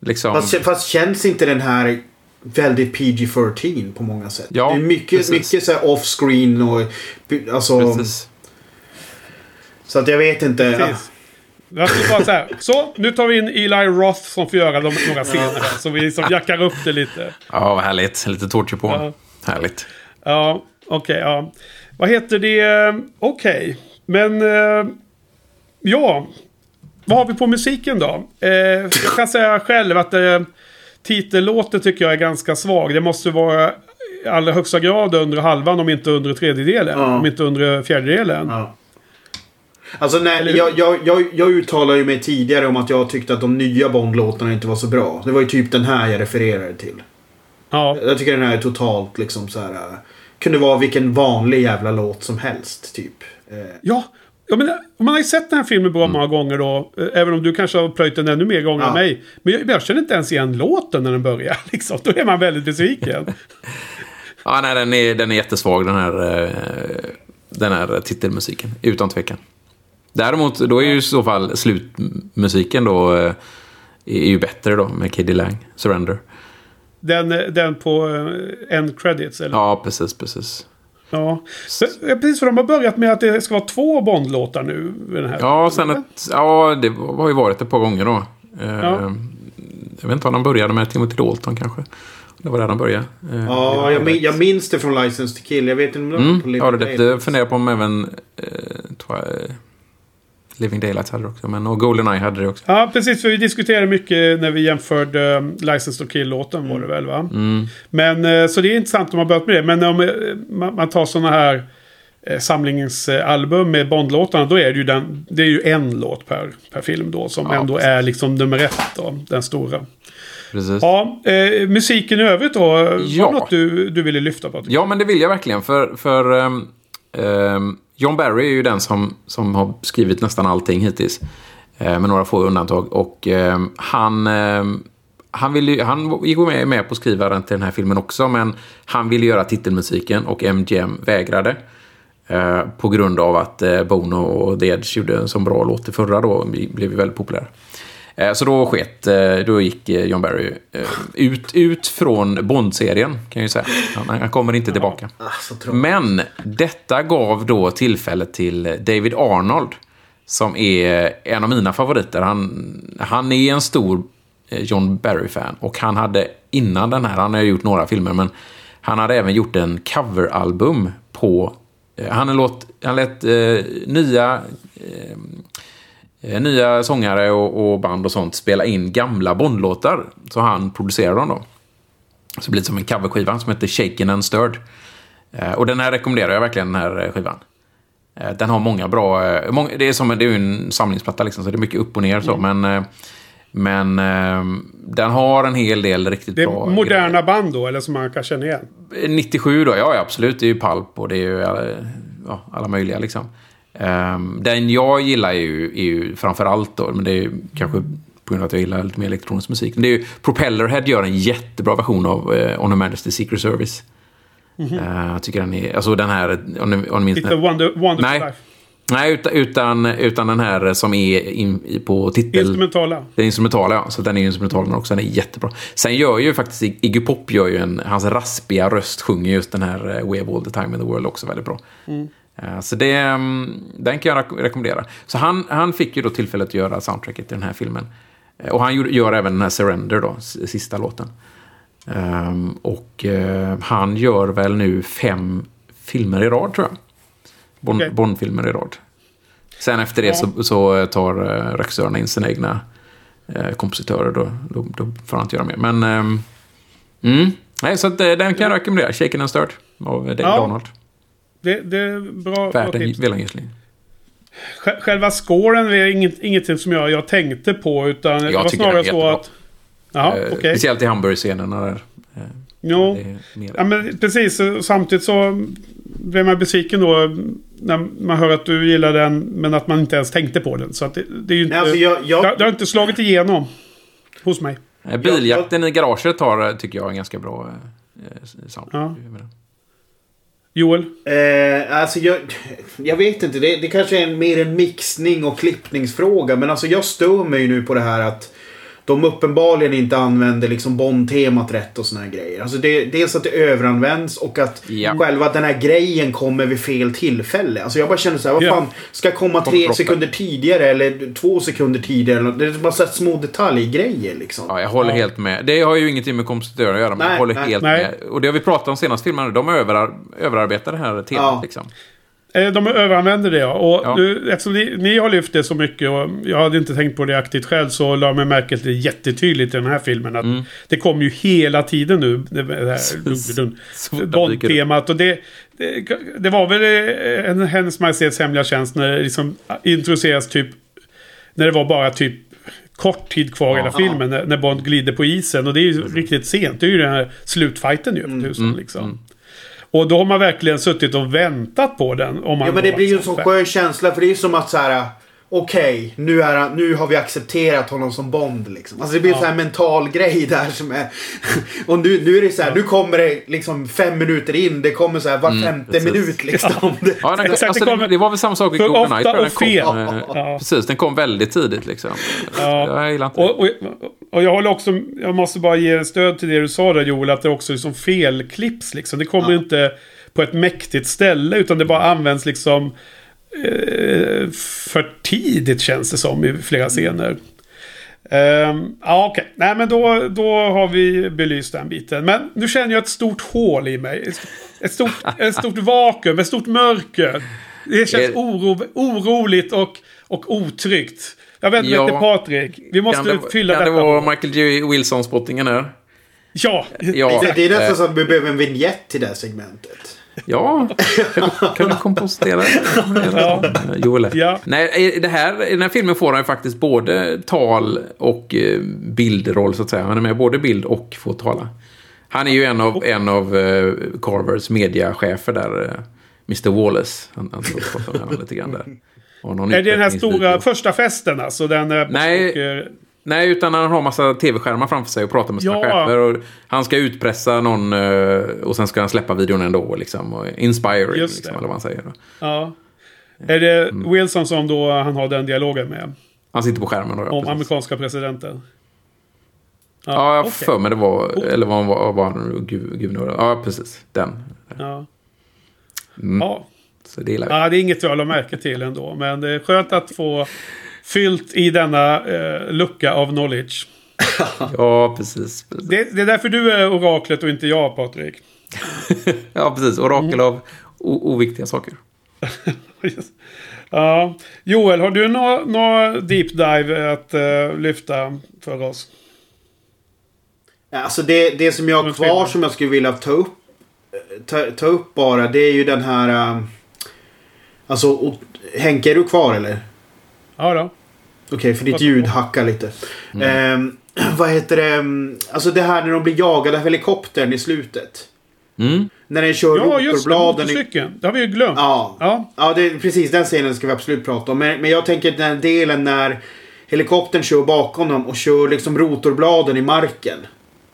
liksom... Fast, fast känns inte den här väldigt PG-13 på många sätt? Ja, det är mycket, precis. mycket så off-screen och... Alltså, Precis. så att jag vet inte. Ja. Precis. Jag skulle bara så här. Så, nu tar vi in Eli Roth som får göra de, några scener. Så vi liksom jackar upp det lite. Ja, vad härligt. Lite torture på. Ja. Härligt. Ja, okej. ja. Vad heter det? Okej. Men... eh, ja. Vad har vi på musiken då? Eh, jag kan säga själv att eh, titellåten tycker jag är ganska svag. Det måste vara i allra högsta grad under halvan om inte under tredjedelen. Ja. Om inte under fjärdedelen. Ja. Alltså hur? jag, jag, jag, jag uttalade ju mig tidigare om att jag tyckte att de nya Bond-låtarna inte var så bra. Det var ju typ den här jag refererade till. Ja. Jag tycker den här är totalt liksom så här. äh, Kunde vara vilken vanlig jävla låt som helst typ. Eh, Ja, ja men, man har ju sett den här filmen bra många gånger då. eh, Även om du kanske har plöjt den ännu mer gånger Ja. än mig. Men jag, jag känner inte ens igen låten när den börjar. Liksom. Då är man väldigt besviken. Ja, nej, den är, den är jättesvag den här, eh, den här titelmusiken. Utan tvekan. Däremot, då är ju i så fall slutmusiken då eh, är ju bättre då med Katie Lang, Surrender. Den, eh, den på uh, end credits eller? Ja, precis, precis. Ja. Precis för de har börjat med att det ska vara två Bond-låtar nu. Den här. Ja, sen ett, ja, det har ju varit ett par gånger då. Eh, Ja. Jag vet inte om de började med Timothy Dalton kanske. Det var där de började. Eh, ja, jag, min, jag minns det från License to Kill. Jag vet inte om det var på Mm, Living ja, det, det Daylights. funderar på om även eh, jag, eh, Living Daylights hade det också. Men, och Goldeneye hade det också. Ja, precis. För vi diskuterade mycket när vi jämförde um, License to Kill-låten var det väl va? Mm. Men eh, så det är intressant om man börjat med det. Men om eh, man, man tar sådana här eh, samlingsalbum med Bond-låtarna. Då är det ju, den, det är ju en låt per, per film då. Som Ja, ändå precis. är liksom nummer ett då. Den stora. Precis. Ja, eh, musiken i övrigt då. Var Ja. något du, du ville lyfta på? Ja, men det vill jag verkligen. För, för ehm, ehm, John Barry är ju den som, som har skrivit nästan allting hittills. Eh, med några få undantag. Och eh, han, eh, han, ville, ju- han gick med, med på att skriva den till den här filmen också. Men han ville göra titelmusiken och MGM vägrade. Eh, på grund av att eh, Bono och The Edge gjorde en så bra låt i förra då. Blev ju väldigt populära. Eh, Så då sket, eh, då gick eh, John Barry ut, ut från Bond-serien, kan jag ju säga. Han, han kommer inte tillbaka. Ah. Men detta gav då tillfälle till David Arnold, som är en av mina favoriter. Han, han är en stor John Barry-fan och han hade innan den här, han har gjort några filmer, men han hade även gjort en coveralbum på... Han låt, han lät eh, nya... Eh, nya sångare och, och band och sånt spela in gamla Bondlåtar. Så han producerade dem då. Så det blir som en coverskiva som heter Shaken and Stirred. Eh, och den här rekommenderar jag verkligen, den här eh, skivan. Eh, den har många bra... Eh, många, det, är som, det är ju en samlingsplatta liksom, så det är mycket upp och ner så. Men, eh, men eh, den har en hel del riktigt Det bra är moderna band då, eller som man kan känna igen. grejer. 97 då, ja, absolut. Det är ju Pulp och det är ju eh, ja, alla möjliga liksom. Ehm, den jag gillar är ju, är ju framför allt då, men det är kanske på grund av att jag gillar lite mer elektronisk musik. Men det är ju, Propellerhead gör en jättebra version av eh, On Her Majesty's Secret Service. Eh, jag tycker den är, alltså den här, om ni, om ni minns a den. wonder, wonderful Nej. life. Nej, utan, utan, den här som är in, på titel... Instrumentala. Den instrumentala, ja. Så den är ju instrumental den också. Den är jättebra. Sen gör ju faktiskt Iggy Pop gör ju en... Hans raspiga röst sjunger just den här eh, We have all the time in the world också väldigt bra. Eh, Så det, mm, den kan jag rek- rekommendera. Så han, han fick ju då tillfället att göra soundtracket till den här filmen. Eh, Och han gör även den här Surrender då, sista låten. Ehm, och eh, han gör väl nu fem filmer i rad tror jag. Bond, Okej. Bond-filmer i rad. Sen efter det så, så tar regissörerna in sina egna eh, kompositörer. Då, då, då får han inte göra mer. Men... ehm, mm. Nej, så att, eh, den kan jag rekommendera. Shaken and Stirred av David Ja. Arnold. Det, det är bra, Värd en. Sj- Själva scoren är inget, ingenting som jag, jag tänkte på. Utan det var snarare så jättebra. att... Jaha, Eh, okej. Speciellt i Hamburg-scenerna där. Eh, Jo. det är mer- Ja, men precis. Samtidigt så blev man besviken då när man hör att du gillar den men att man inte ens tänkte på den. Så att det, det är ju inte... Nej, alltså jag, jag, det, det har inte slagit igenom hos mig. Eh, Biljakten i garaget har, eh, tycker jag, en ganska bra eh, soundtrack. Joel? Eh, alltså jag, jag vet inte. Det, det kanske är en, mer en mixning och klippningsfråga. Men alltså jag stör mig nu på det här att de uppenbarligen inte använder liksom Bond-temat rätt och såna här grejer. Alltså det, dels att det överanvänds och att Ja. själva den här grejen kommer vid fel tillfälle. Alltså jag bara känner så här, vad Ja. fan, ska komma tre sekunder tidigare eller två sekunder tidigare? Det är bara så här små detaljgrejer liksom. Ja, jag håller helt med. Det har ju ingenting med kompositörer att göra, men Nej, jag håller nej. helt Nej. med. Och det har vi pratat om senast filmerna, de överar, överarbetar det här temat Ja. liksom. Eh, De överanvänder det ja. Och Ja. Nu, eftersom ni, ni har lyft det så mycket och jag hade inte tänkt på det aktivt själv så la jag mig märke till det jättetydligt i den här filmen. Att Mm. Det kommer ju hela tiden nu. Det, det här. Bond-temat. Och det, det, det var väl eh, en Hennes Majestäts Hemliga Tjänst när det liksom introduceras typ... När det var bara typ kort tid kvar i hela filmen. När, när Bond glider på isen. Och det är ju riktigt sent. Det är ju den här slutfighten ju. Mm, för tusan, liksom. Och då har man verkligen suttit och väntat på den. Om man Ja men det blir ju en alltså- sån skön känsla för det är som att så här. Okej, nu, är han- nu har vi accepterat honom som Bond liksom. Alltså det blir en sån här mental grej där som är... Och nu, nu är det så här, nu kommer det liksom fem minuter in. Det kommer så här var femte precis. minut liksom. Ja, den, Exakt, alltså, det det, det var väl samma sak i Goldeneye. ofta tror jag. och Den kom, fel. eh, Ja. Precis, den kom väldigt tidigt liksom. Ja. Jag gillar inte Och, och, och jag håller också, jag måste bara ge stöd till det du sa där Joel, att det också är som felklipps liksom. Det kommer inte på ett mäktigt ställe utan det bara används liksom eh, för tidigt känns det som i flera scener. Ehm, ja okej, nej men då, då har vi belyst den biten. Men nu känner jag ett stort hål i mig. Ett stort, ett stort vakuum, ett stort mörker. Det känns oro, oroligt och, och otryggt. Jag vänder mig Ja. till Patrik. Vi måste Kan det, fylla kan det detta. vara Michael J. Wilson-spottingen här? Ja, Ja, Det, det är nästan så att vi behöver en vignett till det här segmentet. Ja, kan du, kompostera Ja. Joel? Ja. Nej, i det här, i den här filmen får han faktiskt både tal och eh, bildroll, så att säga. Han är med både bild och får tala. Han är ju en av, en av eh, Carvers mediachefer där, eh, Mr. Wallace. Han, han pratar med honom lite grann där. Är det den här stora första festen alltså? Den, Nej. och, Nej, utan han har massa tv-skärmar framför sig och pratar med sina Ja. chefer. Och han ska utpressa någon eh, och sen ska han släppa videon ändå. Liksom, och inspiring, liksom, eller vad han säger. Ja. Är det Mm. Wilson som då han har den dialogen med? Han sitter på skärmen då, ja, Om precis. amerikanska presidenten? Ja, jag har okej. för mig det var... Eller vad var, var han nu- Ja, precis. Den. Ja. Mm. Ja. Så det gillar vi. ja, det är inget jag la märke till ändå. Men det är skönt att få fyllt i denna eh, lucka av knowledge. Ja, precis. precis. Det, det är därför du är oraklet och inte jag, Patrik. Ja, precis. Orakel Mm. av oviktiga saker. ja. Joel, har du några nå deep dive att eh, lyfta för oss? Alltså det, det som jag har kvar som jag skulle vilja ta upp, ta, ta upp bara det är ju den här... um, Alltså och, Henke är du kvar eller? Ja då. Okej, för ditt ljud hackar lite. Ehm, vad heter det? um, Alltså det här när de blir jagade av helikoptern i slutet. Mm. När den kör Ja, just det. Motorcykeln. Det har vi ju glömt. Ja, Ja. ja det, precis den scenen ska vi absolut prata om. Men, men jag tänker den delen när helikoptern kör bakom dem och kör liksom rotorbladen i marken.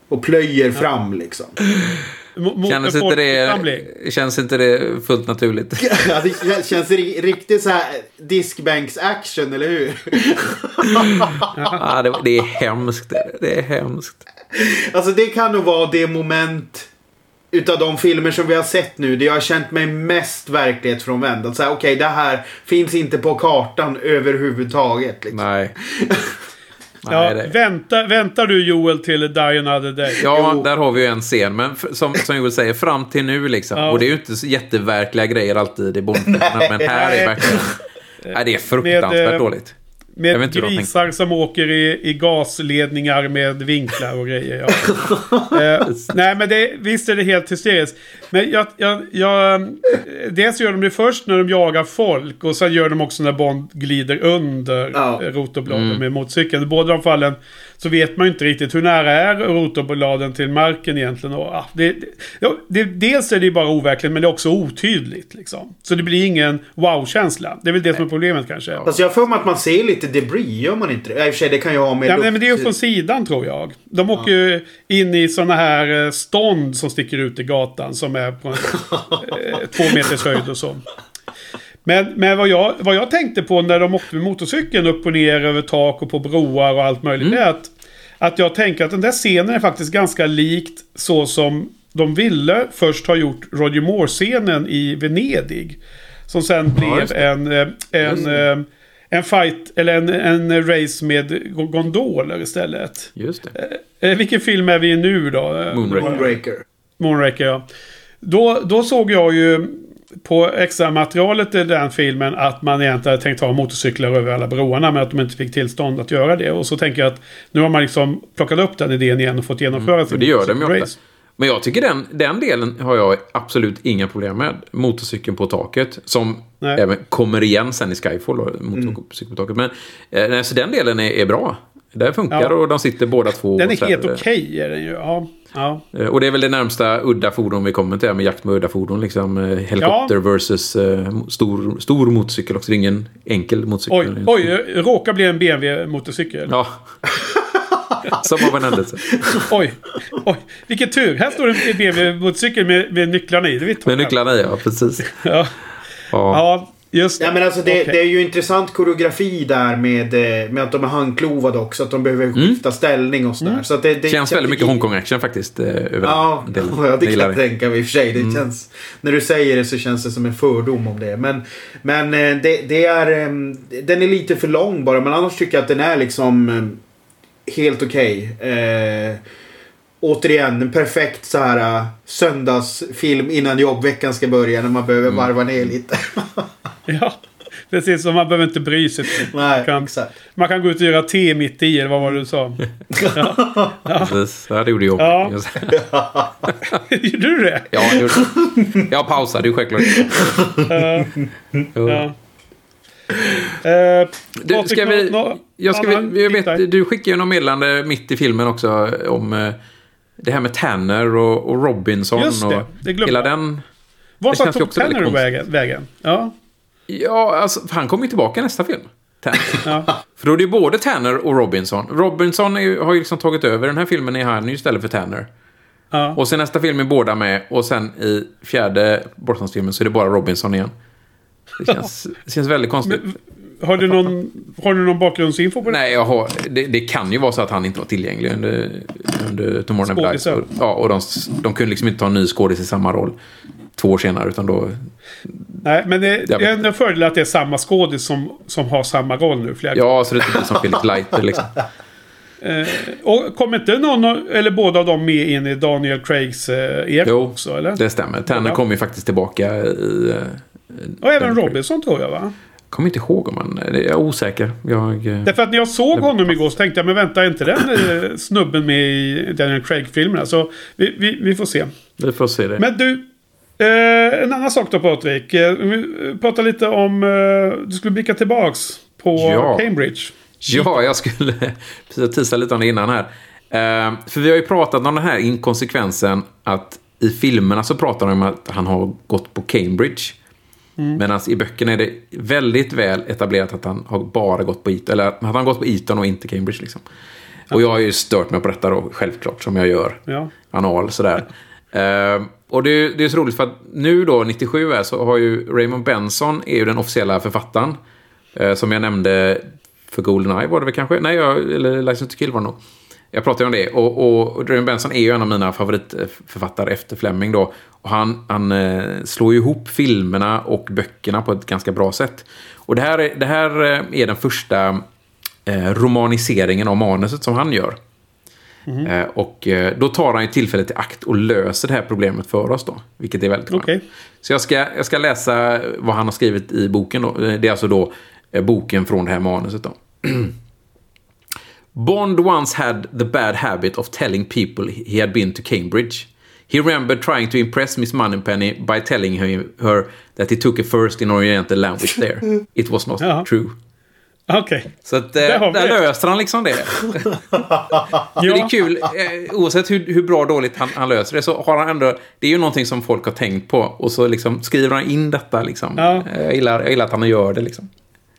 Och plöjer fram liksom. Mot Känns inte, det, känns inte det fullt naturligt? Ja, det kän- känns ri- riktigt så här diskbanks-action, eller hur? ah, det, det är hemskt. Det, är hemskt. Alltså det kan nog vara det moment utav de filmer som vi har sett nu. Det jag har känt mig mest verklighetsfrånvänd. Att säga okej, det här finns inte på kartan överhuvudtaget. Liksom. Nej. Ja, det, vänta, väntar du Joel till Die Another Day? Ja, Jo. där har vi ju en scen. Men som, som Joel säger, fram till nu liksom. Ja. Och det är ju inte så jätteverkliga grejer alltid i Bondfilmerna. Men här är verkligen... Nej, det är fruktansvärt Med, eh, dåligt. Jag vet Med grisar som åker i, i gasledningar med vinklar och grejer. Ja. eh, nej men det, visst är det helt hysteriskt. Men jag, jag, jag, eh, dels gör de det först när de jagar folk. Och sen gör de också när Bond glider under Ja. rotorbladen med motorcykeln. Båda de fallen så vet man ju inte riktigt hur nära är rotorbladen till marken egentligen. Och, ah, det, det, ja, det, dels är det ju bara overkligt men det är också otydligt. Liksom. Så det blir ingen wow-känsla. Det är väl det som är problemet kanske. Alltså jag för mig att man ser lite debris, gör man inte det? Ja, I och för sig, det kan ju ha med... Ja, nej, men det är ju från sidan tror jag. De åker ju in i sådana här eh, stånd som sticker ut i gatan som är på en, eh, två meters höjd och så. Men, men vad, jag, vad jag tänkte på när de åkte med motorcykeln upp och ner över tak och på broar och allt möjligt. Det är att Att jag tänker att den där scenen är faktiskt ganska likt så som de ville först ha gjort Roger Moore-scenen i Venedig. Som sen Ja, blev en, eh, en, eh, en fight, eller en, en race med gondoler istället. Just det. Eh, vilken film är vi i nu då? Moonraker. Moonraker. Moonraker, ja. Då, då såg jag ju på extra materialet i den filmen att man egentligen hade tänkt ha motorcyklar över alla broarna men att de inte fick tillstånd att göra det. Och så tänker jag att nu har man liksom plockat upp den idén igen och fått genomföra För det gör de ju ofta. Men jag tycker den, den delen har jag absolut inga problem med. Motorcykeln på taket. Som Nej. även kommer igen sen i Skyfall. Då, motorcykeln på taket. Men eh, så den delen är, är bra. Det funkar Ja. och de sitter båda två. Den är helt okej är den ju. Ja. Ja. eh, Och det är väl det närmsta udda fordon vi kommer till med jakt med udda fordon. Liksom, eh, helikopter versus eh, stor, stor motorcykel också. Det är ingen enkel motorcykel. Oj, oj, råkar bli en BMW-motorcykel. Ja. Som av en händelse. Oj, oj, vilken tur. Här står en BMW-motorcykel med, med nycklarna i. Med nycklarna i, ja. Precis. Ja. Ja. ja, just Ja men alltså det, Okej. det är ju intressant koreografi där med, eh, med att de är handklovade också. Att de behöver skifta ställning och sådär. Så att det, det Mm. Känns väldigt mycket Hongkong-action faktiskt. Eh, över Ja, delen. ja, det kan jag tänka mig i och för sig. Det känns, när du säger det så känns det som en fördom om det. Men, men eh, det, det är, den är lite för lång bara. Men annars tycker jag att den är liksom helt okej. Eh, återigen, en perfekt så här söndagsfilm innan jobbveckan ska börja. När man behöver varva ner lite. Ja, precis. Så man behöver inte bry sig. Nej, man, kan, exakt. man kan gå ut och göra te mitt i, eller vad var det du sa? Precis. Ja, det gjorde jag. Ja. Gjorde du det? Ja, det gjorde jag. Jag pausade ju självklart. Jo. Ja. Eh, Du, ska vi, jag, ska vi, jag vet, du skickade ju något meddelande mitt i filmen också om eh, det här med Tanner och, och Robinson. Just det, och det glömde jag. det tar Tanner vägen? vägen? Ja. Ja, alltså, han kommer ju tillbaka i nästa film. Ja. För då är det ju både Tanner och Robinson. Robinson ju- har ju liksom tagit över. Den här filmen är han ju istället för Tanner. Ja. Och sen nästa film är båda med. Och sen i fjärde Bortlandsfilmen så är det bara Robinson igen. Det känns, det känns väldigt konstigt. Har, du någon, har du någon bakgrundsinfo på det? Nej, jag har, det, det kan ju vara så att han inte var tillgänglig under, under Tomorrow. Och- Ja, och de, de kunde liksom inte ta en ny skådis i samma roll två år senare. Utan då... Nej, men det, är vet. en fördel att det är samma skådis som, som har samma roll nu flera gånger. Ja, så det inte blir som Felix Leiter liksom. Och kommer inte någon eller båda av dem med in i Daniel Craigs eh, Jo, också? Eller? det stämmer. Tanner Ja. kom ju faktiskt tillbaka i... eh, och även. Robinson tror jag va? Kommer inte ihåg om han... Jag är osäker. Jag... eh, Därför att när jag såg honom igår så tänkte jag, men vänta, är inte den eh, snubben med i Daniel Craig-filmerna? Så vi, vi, vi får se. Vi får se det. Men du, eh, en annan sak då Patrik. Eh, vi pratar lite om, eh, du skulle blicka tillbaks på Ja. Cambridge. Ja, jag skulle precis tisa lite om det innan här. Eh, för vi har ju pratat om den här inkonsekvensen att i filmerna så pratar de om att han har gått på Cambridge. Medan i böckerna är det väldigt väl etablerat att han har bara gått på Eton. Eller att han har gått på Eton och inte Cambridge. Liksom. Och jag har ju stört mig på detta då, självklart, som jag gör. Ja. Anal, sådär. Eh, och det, är- det är så roligt för att nu då, 97 är, så har ju Raymond Benson är ju den officiella författaren. Eh, som jag nämnde för Goldeneye var det väl kanske? Nej, jag, eller License to Kill var det nog. Jag pratade ju om det. Och, och, och Raymond Benson är ju en av mina favoritförfattare efter Fleming då. Och han, han eh, slår ju ihop filmerna och böckerna på ett ganska bra sätt. Och det här, är- det här eh, är den första eh, romaniseringen av manuset som han gör. Eh, och eh, då tar han ju tillfället i akt och löser det här problemet för oss då. Vilket är väldigt skönt. Okej. Så jag ska, jag ska läsa vad han har skrivit i boken då. Eh, Det är alltså då boken från det här manuset då. Bond once had the bad habit of telling people he had been to Cambridge. He remembered trying to impress Miss Moneypenny by telling her, her that he took a first in Oriental language there. It was not Ja. true. Okej. Så att, eh, Där där det. löser han liksom det. För Det är kul, eh, oavsett hur, hur bra och dåligt han, han löser det, så har han ändå... Det är ju någonting som folk har tänkt på. Och så liksom skriver han in detta liksom. Ja. Eh, Jag, gillar, jag gillar att han gör det liksom.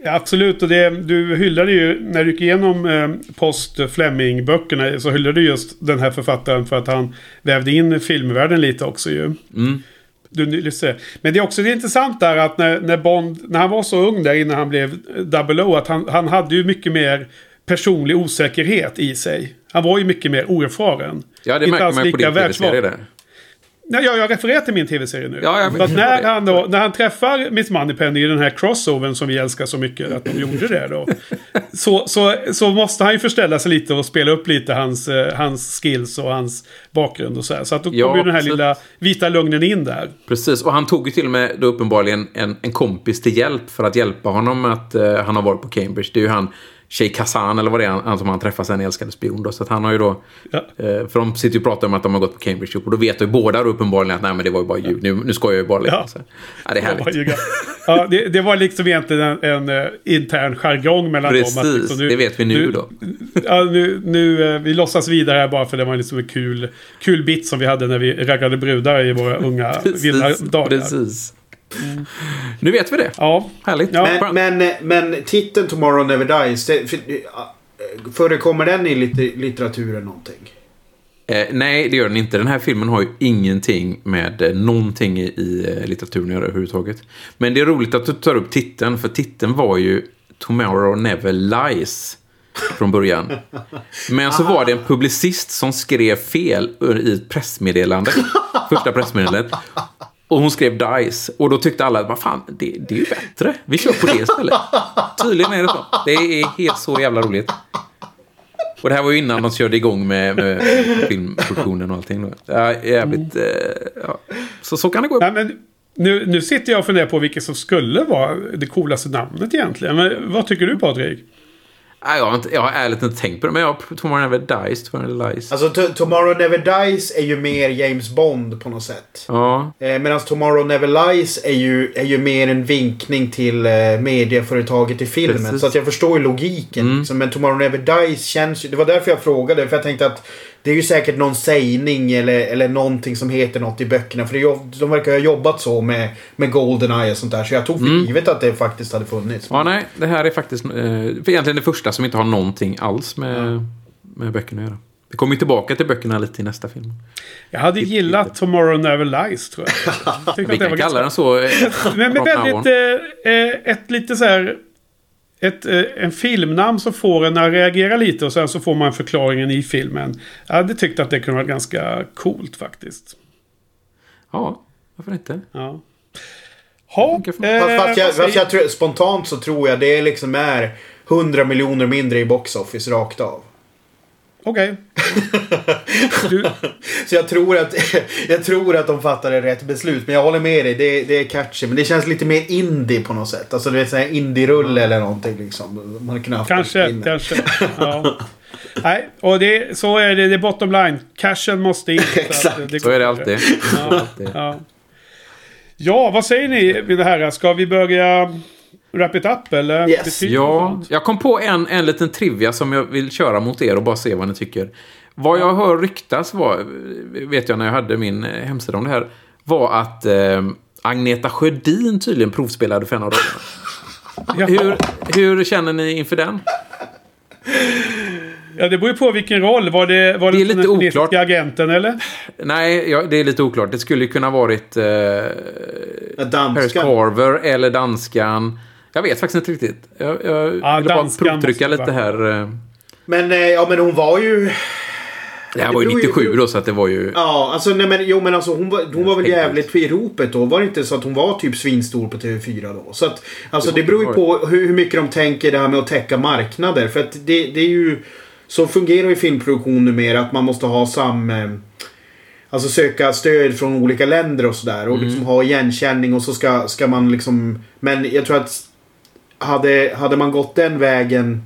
Ja, absolut, och det, du hyllade ju, när du gick igenom eh, post Fleming-böckerna så hyllade du just den här författaren för att han vävde in filmvärlden lite också ju. Mm. Du. Men det är också det är intressant där att när, när Bond, när han var så ung där innan han blev 00, att han, han hade ju mycket mer personlig osäkerhet i sig. Han var ju mycket mer oerfaren. Ja, det märker man på din tv-serie där. Nej, jag, jag refererar till min tv-serie nu. Ja, jag när, han då, när han träffar Miss Moneypenny i den här crossovern som vi älskar så mycket att de gjorde det då. så, så, så måste han ju förställa sig lite och spela upp lite hans, eh, hans skills och hans bakgrund och så här. Så att då Ja, kommer ju den här lilla vita lögnen in där. Precis, och han tog ju till och med då uppenbarligen en, en kompis till hjälp för att hjälpa honom att eh, han har varit på Cambridge. Det är ju han, Sheikh Hassan eller vad det är, han som han träffar sen älskade spion då. Så att han har ju då, Ja. eh, för de sitter ju och pratar om att de har gått på Cambridge och då vet ju båda då uppenbarligen att nej men det var ju bara ljud, nu, nu skojar jag ju bara lite. Ja. Så, ja, det är härligt. Ja, det, det var liksom egentligen en, en eh, intern jargong mellan dem. Precis, liksom det vet vi nu då. Ja, nu, nu, eh, vi låtsas vidare här bara för det var liksom en kul, kul bit som vi hade när vi raggade brudar i våra unga vilda Precis, dagar. precis. Nu vet vi det. Ja, Härligt. Ja. Men, men, men titeln Tomorrow Never Dies, det, för, förekommer den i lit, litteraturen någonting? Eh, nej, det gör den inte. Den här filmen har ju ingenting med eh, någonting i, i eh, litteraturen att göra överhuvudtaget. Men det är roligt att du tar upp titeln, för titeln var ju Tomorrow Never Lies från början. Men så var det en publicist som skrev fel i ett pressmeddelande. Första pressmeddelandet. Och hon skrev Dice. Och då tyckte alla att vad fan, det, det är ju bättre. Vi kör på det istället. Tydligen är det så. Det är helt så jävla roligt. Och det här var ju innan de körde igång med, med filmproduktionen och allting. Ja, jävligt... Mm. ja. Så, så kan det gå. Nej, men nu, nu sitter jag och funderar på vilket som skulle vara det coolaste namnet egentligen. Men vad tycker du Patrik? Jag, har inte, jag har ärligt inte tänkt på det, men jag Tomorrow Never Dies, Tomorrow Never Lies. Alltså Tomorrow Never Dies är ju mer James Bond på något sätt. Ja, Eh, Medan Tomorrow Never Lies är ju, är ju mer en vinkning till eh, medieföretaget i filmen. Precis. Mm. Så att jag förstår ju logiken. Liksom. Men Tomorrow Never Dies känns ju... Det var därför jag frågade. För jag tänkte att det är ju säkert någon sägning eller, eller någonting som heter något i böckerna. För det, de verkar ha jobbat så med, med Goldeneye och sånt där. Så jag tog för givet att det faktiskt hade funnits. Mm. ja nej, det här är faktiskt eh, för egentligen det första som inte har någonting alls med, med böckerna att göra. Vi kommer ju tillbaka till böckerna lite i nästa film. Jag hade gillat Tomorrow Never Lies tror jag. jag Vi kan kalla den så. eh, Men med väldigt... Eh, eh, ett lite så här... Ett, eh, en filmnamn som får en att reagera lite och sen så får man förklaringen i filmen. Jag hade tyckt att det kunde vara ganska coolt faktiskt. Ja, varför inte? Ja. Ha, eh, Fast, fast, jag, fast jag tror, spontant så tror jag det liksom är 100 miljoner mindre i box office rakt av. Okej. Du, Så jag tror, att, jag tror att de fattade rätt beslut. Men jag håller med dig, det, det är catchy. Men det känns lite mer indie på något sätt. Alltså det är sån här indie-rulle eller någonting liksom. Man haft kanske, det inne. kanske. Ja. Nej, och det, så är det. Det är bottom line. Cashen måste in. så att Exakt. Så är det alltid. Ja, ja. ja, vad säger ni mina herrar? Ska vi börja wrap it up eller? Yes. Ja, jag kom på en, en liten trivia som jag vill köra mot er och bara se vad ni tycker. Vad jag hör ryktas var, vet jag när jag hade min eh, hemsida om det här, var att eh, Agneta Sjödin tydligen provspelade för en av rollerna. Hur, hur känner ni inför den? Ja, det beror ju på vilken roll. Var det, var det, Det är den lite oklart. agenten eller? Nej, ja, det är lite oklart. Det skulle ju kunna varit eh, Danskan. Carver eller danskan. Jag vet faktiskt inte riktigt. Jag, jag ville bara provtrycka lite här. eh. Men, eh, ja, men hon var ju... Det här var ju beror ju- 97 då, så att det var ju... Ja, alltså nej men, jo, men alltså, hon var, hon var väl jävligt i ropet då. Var det inte så att hon var typ svinstor på TV4 då? Så att, alltså Det beror ju på hur, hur mycket de tänker det här med att täcka marknader. För att det, det är ju... Så fungerar ju filmproduktion numera att man måste ha sam... eh, Alltså söka stöd från olika länder och sådär. Och liksom ha igenkänning och så ska, ska man liksom... Men jag tror att... Hade, hade man gått den vägen...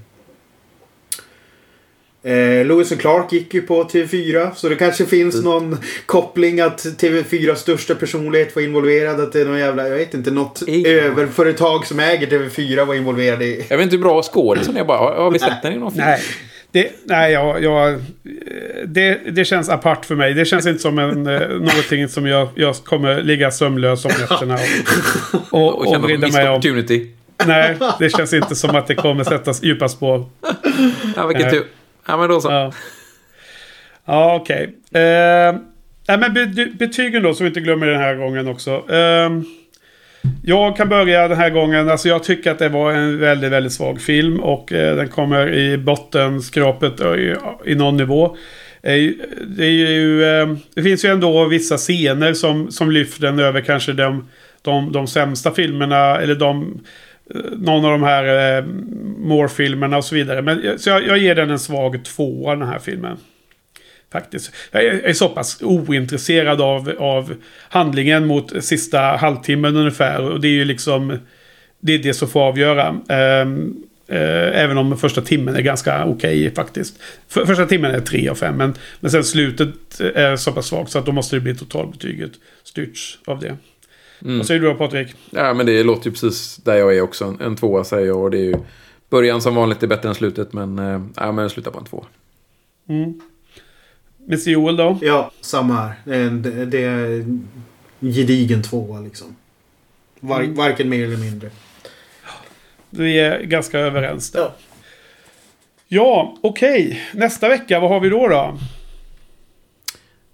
Eh, Lewis och Clark gick ju på TV4. Så det kanske finns någon koppling att TV4s största personlighet var involverad. Att det är någon jävla, jag vet inte, något Ingen. överföretag som äger TV4 var involverad i. Jag vet inte hur bra skådisen är bara. Har, vi sett den i någon film? Nej. Det, nej, jag, jag, det, det känns apart för mig. Det känns inte som en, eh, någonting som jag, jag kommer ligga sömnlös om nätterna och, och, Och och missed mig om. opportunity. Nej, det känns inte som att det kommer sättas djupa spår. Ja, vilken tur. Ja, men då så. Ja, ja okej. Eh, nej, men be, betygen då, så vi inte glömmer den här gången också. Eh, Jag kan börja den här gången. Alltså jag tycker att det var en väldigt, väldigt svag film. Och eh, den kommer i bottenskrapet eh, i, i någon nivå. Eh, det, är ju, eh, det finns ju ändå vissa scener som, som lyfter den över kanske de, de, de sämsta filmerna. Eller de, Eh, någon av de här eh, Moore-filmerna och så vidare. Men, så jag, jag ger den en svag tvåa den här filmen. Faktiskt. Jag är, är så pass ointresserad av, av handlingen mot sista halvtimmen ungefär. Och det är ju liksom... Det är det som får avgöra. Ehm, eh, även om första timmen är ganska okej faktiskt. För, första timmen är 3 av 5. Men, men sen slutet eh, är så pass svagt så att då måste det bli totalbetyget. Styrts av det. Vad säger du då Patrik? Ja, men det låter ju precis där jag är också. En, en tvåa säger jag. Och det är ju... Början som vanligt är bättre än slutet. Men, eh, ja, men jag slutar på en två. Mr Joel då? Ja, samma här. Det är, en, det- det är en gedigen tvåa liksom. Var, Mm. Varken mer eller mindre. Vi är ganska överens där. Ja. Ja, okej. Nästa vecka, vad har vi då då?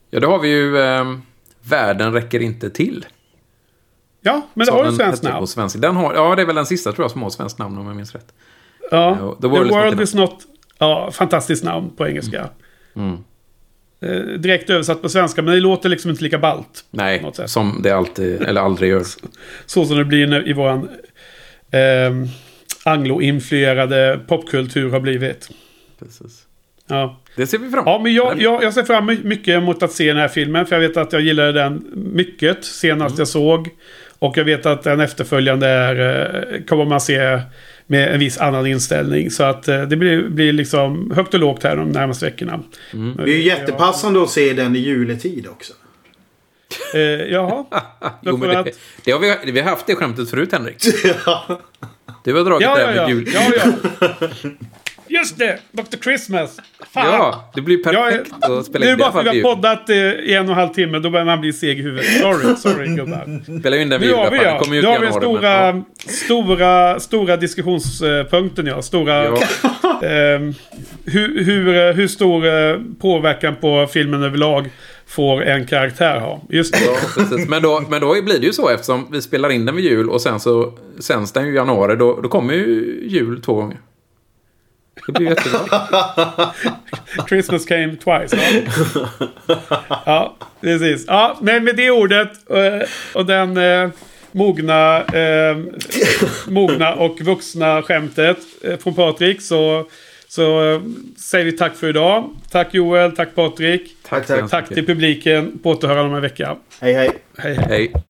Ja, då har vi ju... Eh, Världen räcker inte till. Ja, men det har den svenskt hette på namn. svenska. Den har, ja, det är väl den sista tror jag som har svenskt namn om jag minns rätt. Ja, Ja, The The World, World is not. Ja, fantastiskt namn på engelska. Mm. Eh, direkt översatt på svenska, men det låter liksom inte lika ballt. Nej, som det alltid, eller aldrig gör. Så som det blir i våran eh, anglo-influerade popkultur har blivit. Precis. Ja. Det ser vi fram Ja, men jag, jag, jag ser fram mycket emot att se den här filmen. För jag vet att jag gillade den mycket senast Mm. jag såg. Och jag vet att den efterföljande är, eh, kommer man se med en viss annan inställning. Så att eh, det blir, blir liksom högt och lågt här de närmaste veckorna. Mm. Det är ju jättepassande att se den i juletid också. Eh, jaha. Jo, det, att- det har vi, vi har haft det skämtet förut, Henrik. Du har dragit Ja, det ja, här ja. med jul. ja, ja. Just det! Dr. Christmas. Fan. Ja, det blir Jag perfekt att spela Det är in. bara för att vi har poddat eh, i en och en halv timme. Då börjar man bli seg i huvudet. Sorry, sorry gubbar. Spelar in den vid Nu har vi julafton. ja. Nu har vi den stora, men, stora, stora diskussionspunkten ja. Stora... ja. ehm, hur, hur, eh, hur stor eh, påverkan på filmen överlag får en karaktär ha? Just det. Ja. Men, då, men då blir det ju så eftersom vi spelar in den vid jul och sen så sänds den ju i januari. Då, då kommer ju jul två gånger. Det blir jättebra. Christmas came twice. Ja, ja precis. Ja, men med det ordet eh, och den eh, mogna, eh, mogna och vuxna skämtet från Patrik så, så säger vi tack för idag. Tack Joel, tack Patrik. Tack, tack. Tack till publiken. På återhörande om en vecka. Hej, hej. Hej hej. Hej.